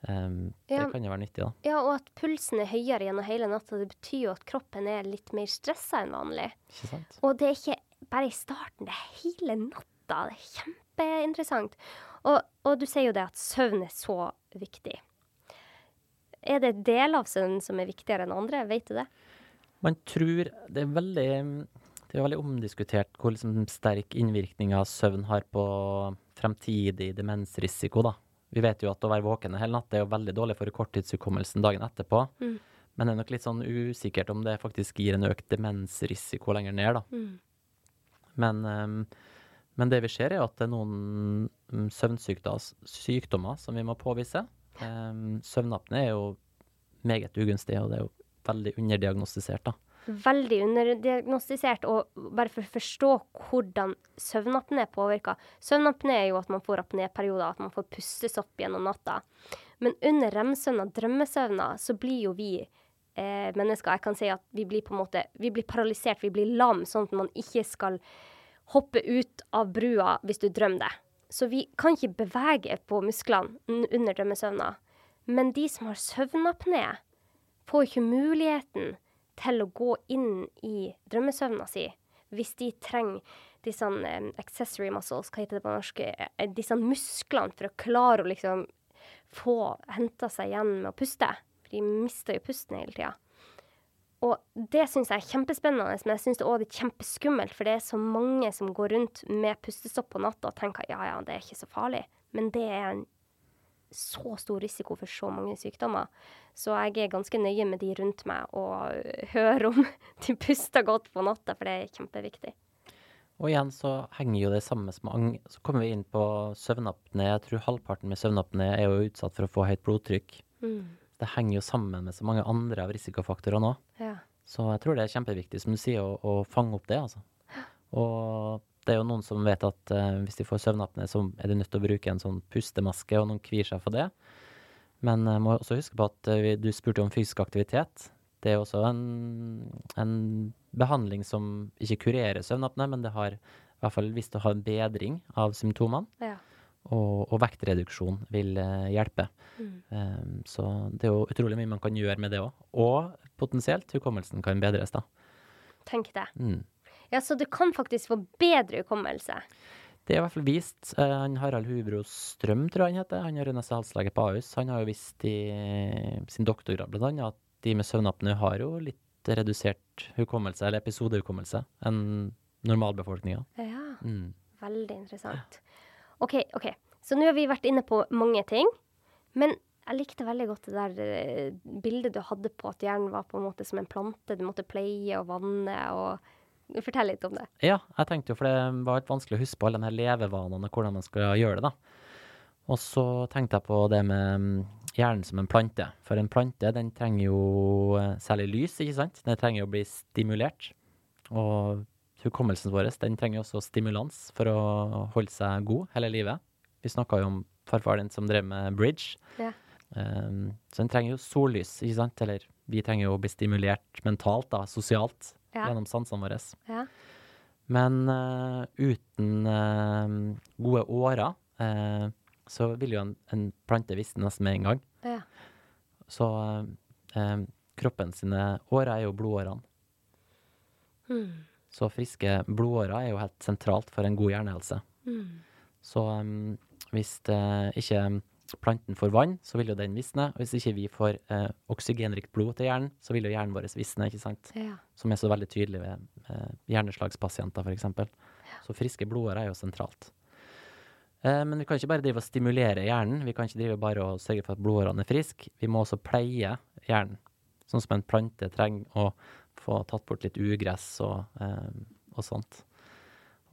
Um, Ja. Det kan jo være nyttig, da. ja, og at pulsen er høyere gjennom hele natta, det betyr jo at kroppen er litt mer stressa enn vanlig. Ikke sant? Og det er ikke bare i starten, det er hele natta. Det er kjempeinteressant. Og, og du sier jo det at søvn er så viktig. Er det deler av søvnen som er viktigere enn andre? Vet du det? Man tror Det er veldig, det er veldig omdiskutert hvor liksom sterk innvirkning av søvn har på fremtidig demensrisiko. da. Vi vet jo at å være våken en hel natt er jo veldig dårlig for korttidshukommelsen dagen etterpå. Mm. Men det er nok litt sånn usikkert om det faktisk gir en økt demensrisiko lenger ned, da. Mm. Men, ehm, men det vi ser, er at det er noen mm, søvnsykdommer som vi må påvise. Søvnapne er jo meget ugunstig, og det er jo veldig underdiagnostisert, da. Veldig underdiagnostisert. Og bare for å forstå hvordan søvnapné påvirker Søvnapné er jo at man får apnéperioder, at man får pustesopp gjennom natta. Men under remsøvna, drømmesøvna, så blir jo vi eh, mennesker Jeg kan si at vi blir på en måte Vi blir paralysert, vi blir lam, sånn at man ikke skal hoppe ut av brua hvis du drømmer det. Så vi kan ikke bevege på musklene under drømmesøvna. Men de som har søvnapné, får ikke muligheten til å gå inn i drømmesøvna si hvis de trenger disse um, accessory muscles, hva heter det på norsk, Eh, disse musklene for å klare å liksom få henta seg igjen med å puste. For de mister jo pusten hele tida. Og det syns jeg er kjempespennende, men jeg syns det òg er kjempeskummelt, for det er så mange som går rundt med pustestopp på natta og tenker ja, ja, det er ikke så farlig. Men det er en så stor risiko for så mange sykdommer. Så jeg er ganske nøye med de rundt meg og hører om de puster godt på natta, for det er kjempeviktig. Og igjen så henger jo det samme som ang. Så kommer vi inn på søvnapné. Jeg tror halvparten med søvnapné er jo utsatt for å få høyt blodtrykk. Mm. Det henger jo sammen med så mange andre av risikofaktorene òg. Ja. Så jeg tror det er kjempeviktig, som du sier, å, å fange opp det, altså. Og det er jo noen som vet at uh, hvis de får søvnapné, så er de nødt til å bruke en sånn pustemaske, og noen kvier seg for det. Men jeg må også huske på at uh, vi- du spurte om fysisk aktivitet. Det er også en, en behandling som ikke kurerer søvnapné, men det har i hvert fall hvis du har en bedring av symptomene. ja. Og, og vektreduksjon vil eh, hjelpe. Mm. Um, så det er jo utrolig mye man kan gjøre med det òg. Og potensielt hukommelsen kan bedres, da. Tenk det. Mm. Ja, så du kan faktisk få bedre hukommelse. Det er i hvert fall vist. eh, han Harald Hubro Strøm, tror jeg han heter. Han er ørene-halslege på Ahus. Han har jo vist i sin doktorgrad blant at de med søvnapné har jo litt redusert hukommelse, eller episodehukommelse, enn normalbefolkninga. Ja, Mm. veldig interessant. OK, OK. Så nå har vi vært inne på mange ting. Men jeg likte veldig godt det der eh, bildet du hadde på at hjernen var på en måte som en plante. Du måtte pleie og vanne og Fortell litt om det. Ja, jeg tenkte jo, for det var litt vanskelig å huske på alle de her levevanene, og hvordan man skal gjøre det, da. Og så tenkte jeg på det med mm, hjernen som en plante. For en plante, den trenger jo eh, særlig lys, ikke sant? Den trenger jo å bli stimulert. Og hukommelsen vår, den trenger også stimulans for å holde seg god hele livet. Vi snakka jo om farfar din som drev med bridge. Ja. Um, så den trenger jo sollys, ikke sant? Eller vi trenger jo å bli stimulert mentalt, da, sosialt, Ja. gjennom sansene våre. Ja. Men uh, uten uh, gode årer, uh, så vil jo en, en plante visne nesten med en gang. ja. Så kroppen sine årer er jo blodårene. Mm. Så friske blodårer er jo helt sentralt for en god hjernehelse. Mm. Så um, hvis det ikke planten får vann, så vil jo den visne. Og hvis ikke vi får eh, oksygenrikt blod til hjernen, så vil jo hjernen vår visne, ikke sant? ja. som er så veldig tydelig ved eh, hjerneslagspasienter f.eks. Så friske blodårer er jo sentralt. Eh, men vi kan ikke bare drive og stimulere hjernen. Vi kan ikke drive bare og sørge for at blodårene er friske. Vi må også pleie hjernen. Sånn som en plante trenger å få tatt bort litt ugress og, eh, og sånt.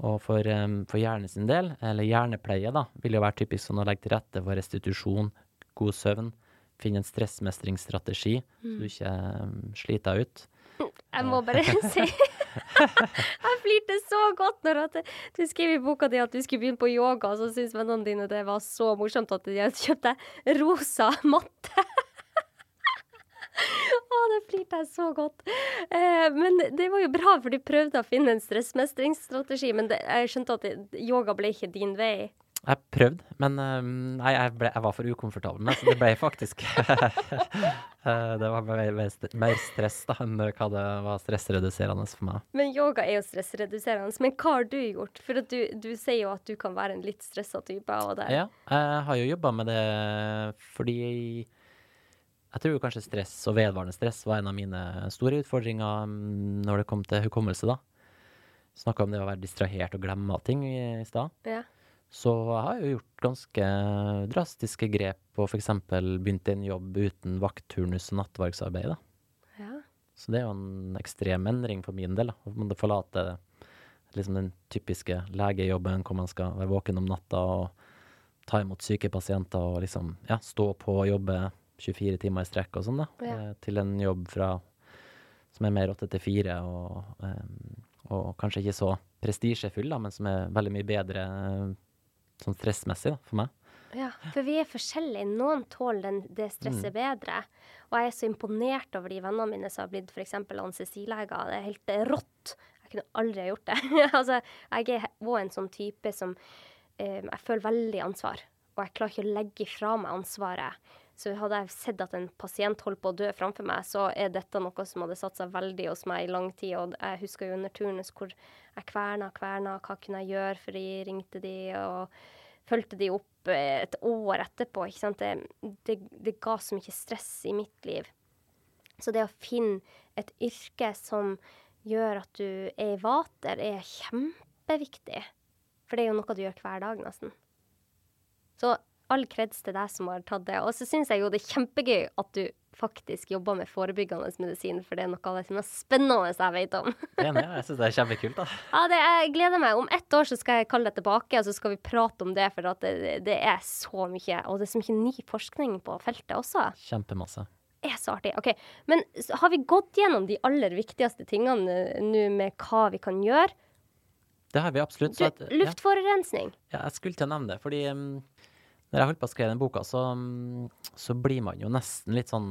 Og for, eh, for hjernen sin del, eller hjernepleie, da, vil jo være typisk sånn å legge til rette for restitusjon, god søvn, finne en stressmestringsstrategi, så du ikke eh, sliter deg ut. Jeg må bare si Jeg flirte så godt når at du skrev i boka di at du skulle begynne på yoga, og så syntes vennene dine det var så morsomt at de hadde kjøpt deg rosa matte. Å, det flirte jeg så godt. Eh, men det var jo bra, for du prøvde å finne en stressmestringsstrategi, men det, jeg skjønte at det, yoga ble ikke din vei. Jeg prøvde, men eh, nei, jeg, ble, jeg var for ukomfortabel med, så det ble faktisk eh, Det var mer, mer st- mer stress da, enn hva det var stressreduserende for meg. Men yoga er jo stressreduserende. Men hva har du gjort? For du, du sier jo at du kan være en litt stressa type. Og det. Ja, jeg har jo jobba med det fordi jeg tror kanskje stress og vedvarende stress var en av mine store utfordringer mm, når det kom til hukommelse, da. Snakka om det å være distrahert og glemme ting i, i stad. Ja. Så jeg har jo gjort ganske drastiske grep og f.eks. begynt en jobb uten vaktturnus og nattverksarbeid. da. ja. Så det er jo en ekstrem endring for min del. da. Å måtte forlate liksom den typiske legejobben hvor man skal være våken om natta og ta imot syke pasienter og liksom ja, stå på og jobbe 24 timer i strekk og sånn, da. Ja. Eh, til en jobb fra som er mer åtte til fire og, eh, og kanskje ikke så prestisjefull, da, men som er veldig mye bedre eh, sånn stressmessig da, for meg. Ja, for vi er forskjellige. Noen tåler den, det stresset bedre. Og jeg er så imponert over de vennene mine som har blitt f.eks. anestesileger. Det er helt rått. Jeg kunne aldri ha gjort det. altså, jeg er òg en sånn type som eh, Jeg føler veldig ansvar. Og jeg klarer ikke å legge fra meg ansvaret. Så hadde jeg sett at en pasient holdt på å dø framfor meg, så er dette noe som hadde satt seg veldig hos meg i lang tid. Og jeg husker jo under turnus hvor jeg kverna, kverna. Hva kunne jeg gjøre? For jeg ringte de, og fulgte de opp eh, et år etterpå. Ikke sant? Det, det, det ga så mye stress i mitt liv. Så det å finne et yrke som gjør at du er i vater, er kjempeviktig. For det er jo noe du gjør hver dag, nesten. Så all kreds til deg som har tatt det. Og så syns jeg jo det er kjempegøy at du faktisk jobber med forebyggende medisin, for det er noe av det som er spennende jeg vet om. Enig, jeg syns det er kjempekult, da. Ja, det, jeg gleder meg. Om ett år så skal jeg kalle det tilbake, og så skal vi prate om det, for det, det er så mye, og det er så mye ny forskning på feltet også. Kjempemasse. Det er så artig. OK. Men har vi gått gjennom de aller viktigste tingene nå med hva vi kan gjøre? Det har vi absolutt. Du, at, luftforurensning. Ja, jeg skulle til å nevne det, fordi um, når jeg holdt på å skrive den boka, så, um, så, blir man jo nesten litt sånn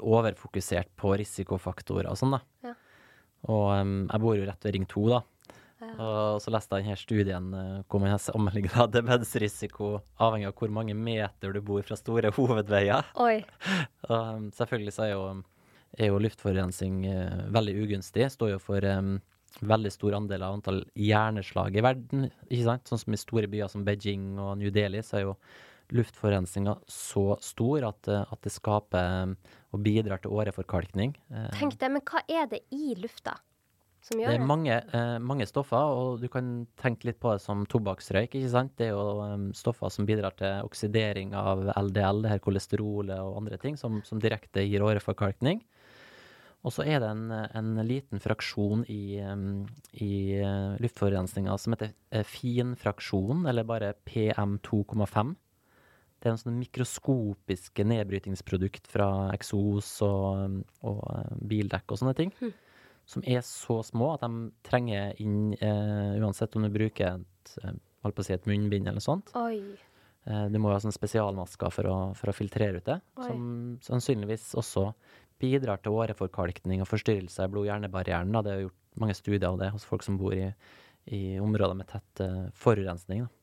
overfokusert på risikofaktorer og sånn, da. Ja. Og um, jeg bor jo rett ved Ring 2, da. Ja. Og så leste jeg denne studien uh, hvor man har sammenligna demensrisiko avhengig av hvor mange meter du bor fra store hovedveier. Oi. og selvfølgelig så er jo, er jo luftforurensning uh, veldig ugunstig. Står jo for um, veldig stor andel av antall hjerneslag i verden. ikke sant? Sånn som i store byer som Beijing og New Delhi, så er jo luftforurensninga så stor at, eh, at, det skaper eh, og bidrar til åreforkalkning. Eh, Tenk det, men hva er det i lufta? Som gjør det er mange, er mange, stoffer, og du kan tenke litt på det som tobakksrøyk. ikke sant? Det er jo stoffer som bidrar til oksidering av LDL, det her kolesterolet og andre ting, som, som direkte gir åreforkalkning. Og så er det en, en liten fraksjon i, i luftforurensninga som heter finfraksjon, eller bare PM2,5. Det er en sånn mikroskopiske nedbrytingsprodukt fra eksos og, og uh, bildekk og sånne ting. Mm. Som er så små at de trenger inn, uansett om du bruker et, å si et munnbind eller sånt. Oi. Du må ha sånn spesialmasker for å, for å filtrere ut det, Oi. som sannsynligvis også bidrar til åreforkalkning og forstyrrelser i blod-hjernebarrieren. Det er gjort mange studier av det hos folk som bor i, i områder med tett forurensning. Da.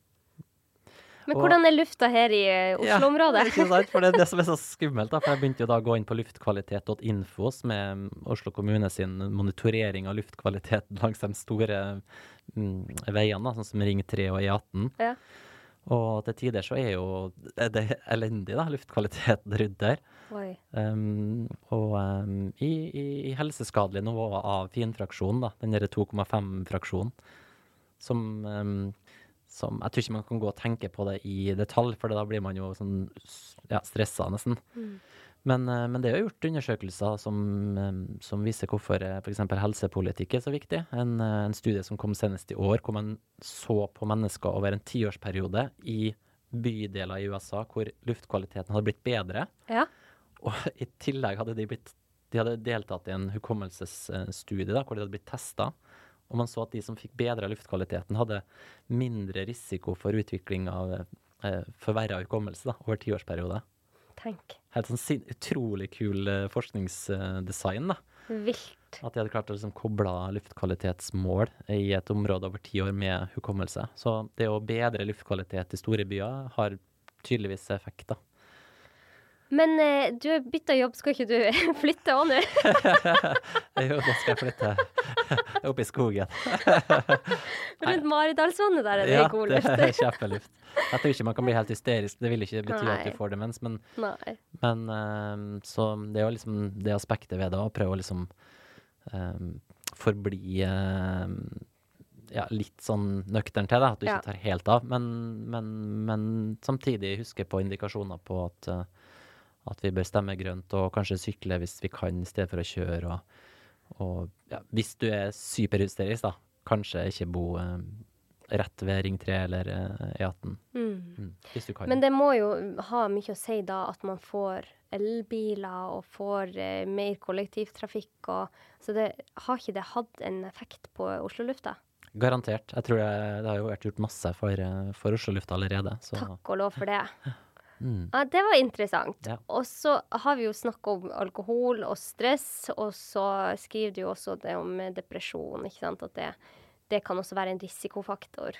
Men hvordan er lufta her i uh, Oslo-området? Ja, ikke sant, for det er det som er så skummelt. Da, for Jeg begynte jo da å gå inn på luftkvalitet.info med Oslo kommune sin monitorering av luftkvalitet langs de store um, veiene, sånn som Ring 3 og E18. Ja. Og til tider så er jo er det elendig, da, luftkvaliteten rundt der. Um, og um, i, i, i helseskadelig nivå av finfraksjonen, da, den derre 2,5-fraksjonen, som, um, som Jeg tror ikke man kan gå og tenke på det i detalj, for da blir man jo sånn ja, stressa nesten. Mm. Men, eh, men, det er jo gjort undersøkelser som, eh, som viser hvorfor eh, f.eks. helsepolitikk er så viktig. En, en, studie som kom senest i år, hvor man så på mennesker over en tiårsperiode i bydeler i USA hvor luftkvaliteten hadde blitt bedre. Ja. Og i tillegg hadde de, blitt, de hadde deltatt i en hukommelsesstudie da, hvor de hadde blitt testa. Og man så at de som fikk bedra luftkvaliteten, hadde mindre risiko for utvikling av eh, forverra hukommelse over tiårsperiode. Tenk. Helt sånn utrolig kul uh, forskningsdesign. da. Vilt. At de hadde klart å liksom koble luftkvalitetsmål i et område over ti år med hukommelse. Så det å bedre luftkvalitet i store byer har tydeligvis effekt. da. Men eh, du har bytta jobb, skal ikke du flytte òg nå? jo, nå skal jeg flytte opp i skogen. Rundt Maridalsvannet der er det ja, god luft. Ja, det er kjempeluft. Jeg tror ikke man kan bli helt hysterisk. Det vil ikke bety Nei. at du får demens, men, men um, Så det er jo liksom det aspektet ved det å prøve å liksom um, forbli um, ja, litt sånn nøktern til det, at du ikke tar helt av. Men, men, men samtidig huske på indikasjoner på at uh, at vi bør stemme grønt og kanskje sykle hvis vi kan, i stedet for å kjøre. Og, og ja, hvis du er superhysterisk, da, kanskje ikke bo eh, rett ved Ring 3 eller eh, E18. Mm. Mm, hvis du kan. Men det må jo ha mye å si da at man får elbiler og får eh, mer kollektivtrafikk og Så det, har ikke det hatt en effekt på Oslo-lufta? Garantert. Jeg tror det, det, har jo vært gjort masse for, eh, for Oslo-lufta allerede. Så. Takk og lov for det. Mm. Ja, det var interessant. Ja. Og så har vi jo snakka om alkohol og stress, og så skriver du jo også det om depresjon, ikke sant. At det, det kan også være en risikofaktor.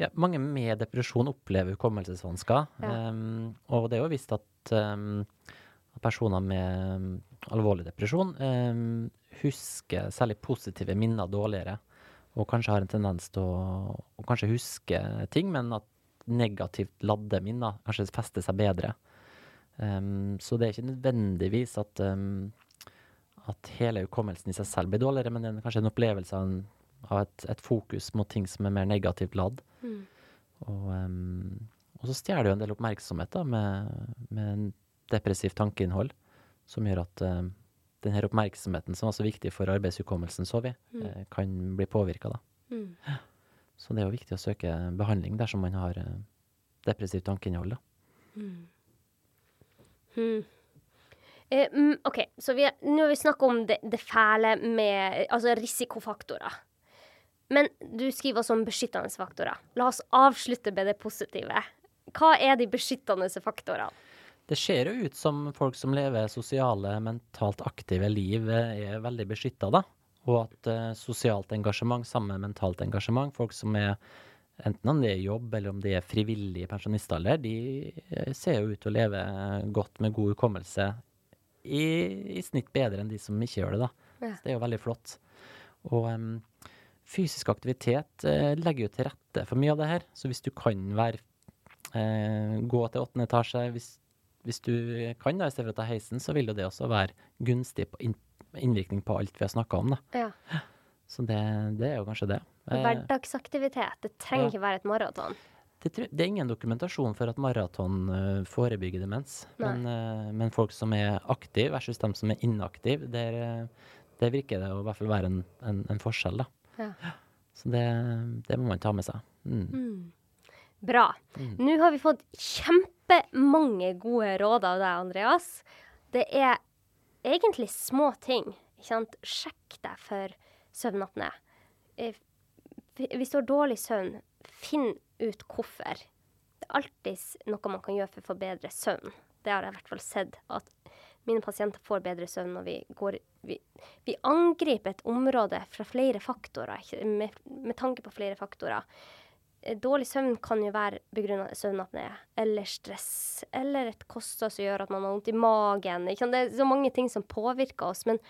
Ja, mange med depresjon opplever hukommelsesvansker. Ja. Um, og det er jo visst at um, personer med alvorlig depresjon um, husker særlig positive minner dårligere. Og kanskje har en tendens til å, å kanskje huske ting, men at negativt ladde minner kanskje fester seg bedre. Um, så det er ikke nødvendigvis at, um, at hele hukommelsen i seg selv blir dårligere, men det er kanskje en opplevelse av, en, av et, et, fokus mot ting som er mer negativt ladd. Mm. Og, um, og så stjeler det jo en del oppmerksomhet da, med, med depressivt tankeinnhold, som gjør at uh, denne oppmerksomheten som var så viktig for arbeidshukommelsen, så vi, mm. uh, kan bli påvirka. Mm. Så det er jo viktig å søke behandling dersom man har uh, depressivt tankeinnhold. Mm. Hmm. Mm, OK, så vi, nå har vi snakka om det, det, fæle med altså risikofaktorer. Men du skriver også om beskyttende faktorer. La oss avslutte med det positive. Hva er de beskyttende faktorene? Det ser jo ut som folk som lever sosiale, mentalt aktive liv, eh, er veldig beskytta, da. Og at uh, sosialt engasjement sammen med mentalt engasjement, folk som er enten om det er jobb eller om det er frivillige pensjonistalder, de eh, ser jo ut til å leve godt med god hukommelse. I, I, snitt bedre enn de som ikke gjør det, da. Ja. Så det er jo veldig flott. Og um, fysisk aktivitet uh, legger jo til rette for mye av det her. Så hvis du kan være uh, gå til åttende etasje, hvis hvis du kan, da, i stedet for å ta heisen, så vil jo det også være gunstig på inn, innvirkning på alt vi har snakka om. da. Ja. Så det, det, er jo kanskje det. Eh, Hverdagsaktivitet. Det trenger ja. ikke være et maraton. Det, det, er ingen dokumentasjon for at maraton uh, forebygger demens. Men, uh, men, folk som er aktive versus dem som er inaktive, der, der det virker det å i hvert fall være en, en, en forskjell. da. Ja. Så det, det, må man ta med seg. Mm. Mm. Bra. Mm. Nå har vi fått kjempe kjempemange gode råd av deg, Andreas. Det er egentlig små ting. Ikke sant? Sjekk deg for søvnapné. Eh, hvis du har dårlig søvn, finn ut hvorfor. Det er alltid noe man kan gjøre for å få bedre søvn. Det har jeg i hvert fall sett. At mine pasienter får bedre søvn når vi går Vi, vi angriper et område fra flere faktorer, med, med tanke på flere faktorer. Eh, dårlig søvn kan jo være begrunna søvnapné eller stress eller et kosthold som gjør at man har vondt i magen. Det er så mange ting som påvirker oss. Men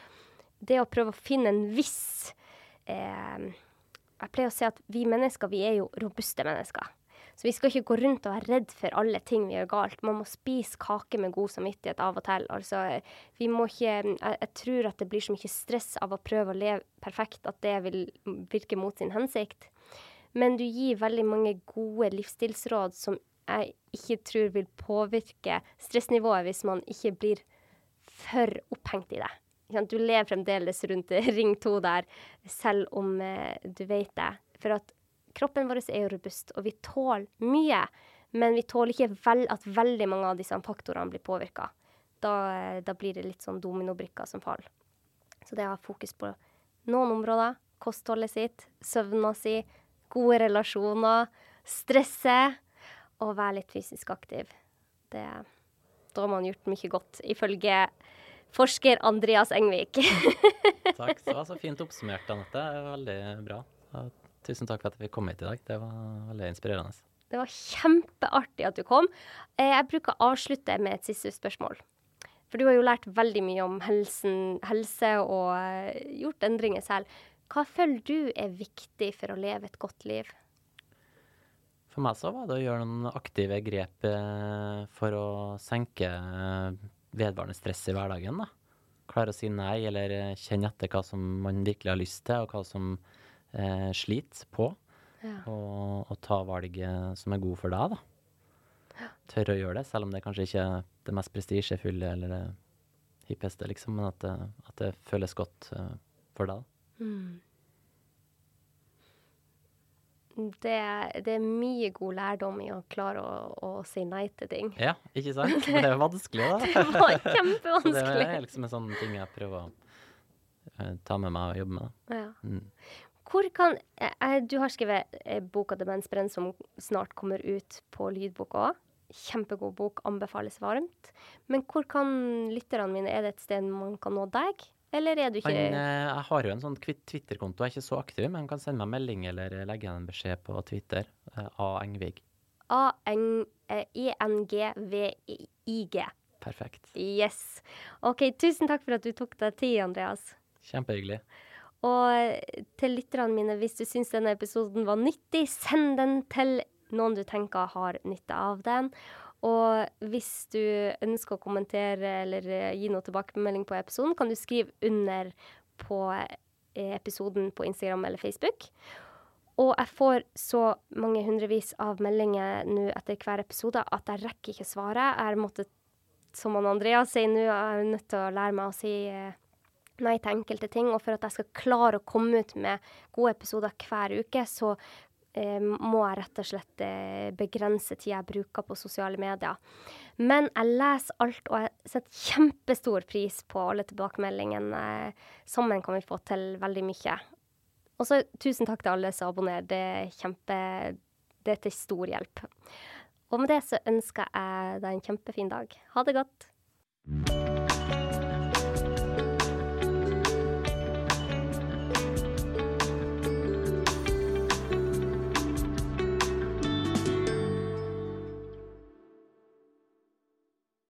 det å prøve å finne en viss eh, Jeg pleier å si at vi mennesker vi er jo robuste mennesker. Så vi skal ikke gå rundt og være redd for alle ting vi gjør galt. Man må spise kake med god samvittighet av og til. Altså, vi må ikke jeg, jeg tror at det blir så mye stress av å prøve å leve perfekt at det vil virke mot sin hensikt. Men du gir veldig mange gode livsstilsråd som jeg ikke tror vil påvirke stressnivået hvis man ikke blir for opphengt i det. Du lever fremdeles rundt ring to der, selv om eh, du vet det. For at kroppen vår er jo robust, og vi tåler mye. Men vi tåler ikke vel at veldig mange av disse faktorene blir påvirka. Da, eh, da, blir det litt sånn dominobrikker som faller. Så det å ha fokus på noen områder, kostholdet sitt, søvna si, gode relasjoner, stresse og være litt fysisk aktiv. Det, da har man gjort mye godt, ifølge forsker Andreas Engvik. takk. Det var så fint oppsummert, Anette. Veldig bra. Tusen takk for at jeg fikk komme hit i dag. Det var veldig inspirerende. Det var kjempeartig at du kom. Eh, jeg bruker å avslutte med et siste spørsmål. For du har jo lært veldig mye om helsen, helse og eh, gjort endringer selv. Hva føler du er viktig for å leve et godt liv? For meg så var det å gjøre noen aktive grep eh, for å senke eh, vedvarende stress i hverdagen. da. Klare å si nei, eller eh, kjenne etter hva som man virkelig har lyst til, og hva som eh, sliter på. Ja. Og, og, ta valg som er gode for deg, da. Tørre å gjøre det, selv om det kanskje ikke er det mest prestisjefulle eller det hippeste, liksom, men at det, at det føles godt for deg. da. Mm. Det, det, er mye god lærdom i å klare å, å, si nei til ting. Ja, ikke sant? Men det er vanskelig, da. det var kjempevanskelig. Så det er liksom en sånn ting jeg prøver å uh, ta med meg og jobbe med. Ja. Mm. Hvor kan eh, Du har skrevet eh, boka 'Demensbrenn', som snart kommer ut på lydbok òg. Kjempegod bok, anbefales varmt. Men hvor kan lytterne mine Er det et sted man kan nå deg? Eller er du ikke han, eh, Jeg har jo en sånn Twitter-konto, jeg er ikke så aktiv, men han kan sende meg melding eller legge igjen en beskjed på Twitter. Eh, A. Engvig. A-N-G-V-I-G. Perfekt. Yes. OK, tusen takk for at du tok deg tid, Andreas. Kjempehyggelig. Og til lytterne mine, hvis du syns denne episoden var nyttig, send den til noen du tenker har nytte av den. Og hvis du ønsker å kommentere eller eh, gi noe tilbakemelding på episoden, kan du skrive under på eh, episoden på Instagram eller Facebook. Og jeg får så mange hundrevis av meldinger nå etter hver episode at jeg rekker ikke svare. Jeg har måttet, som han Andreas sier nå, jeg er nødt til å lære meg å si eh, nei til enkelte ting. Og for at jeg skal klare å komme ut med gode episoder hver uke, så må jeg rett og slett eh, begrense tida jeg bruker på sosiale medier. Men jeg leser alt, og jeg setter kjempestor pris på alle tilbakemeldingene. Sammen kan vi få til veldig mye. Og så tusen takk til alle som abonnerer. Det er kjempe Det er til stor hjelp. Og med det så ønsker jeg deg en kjempefin dag. Ha det godt.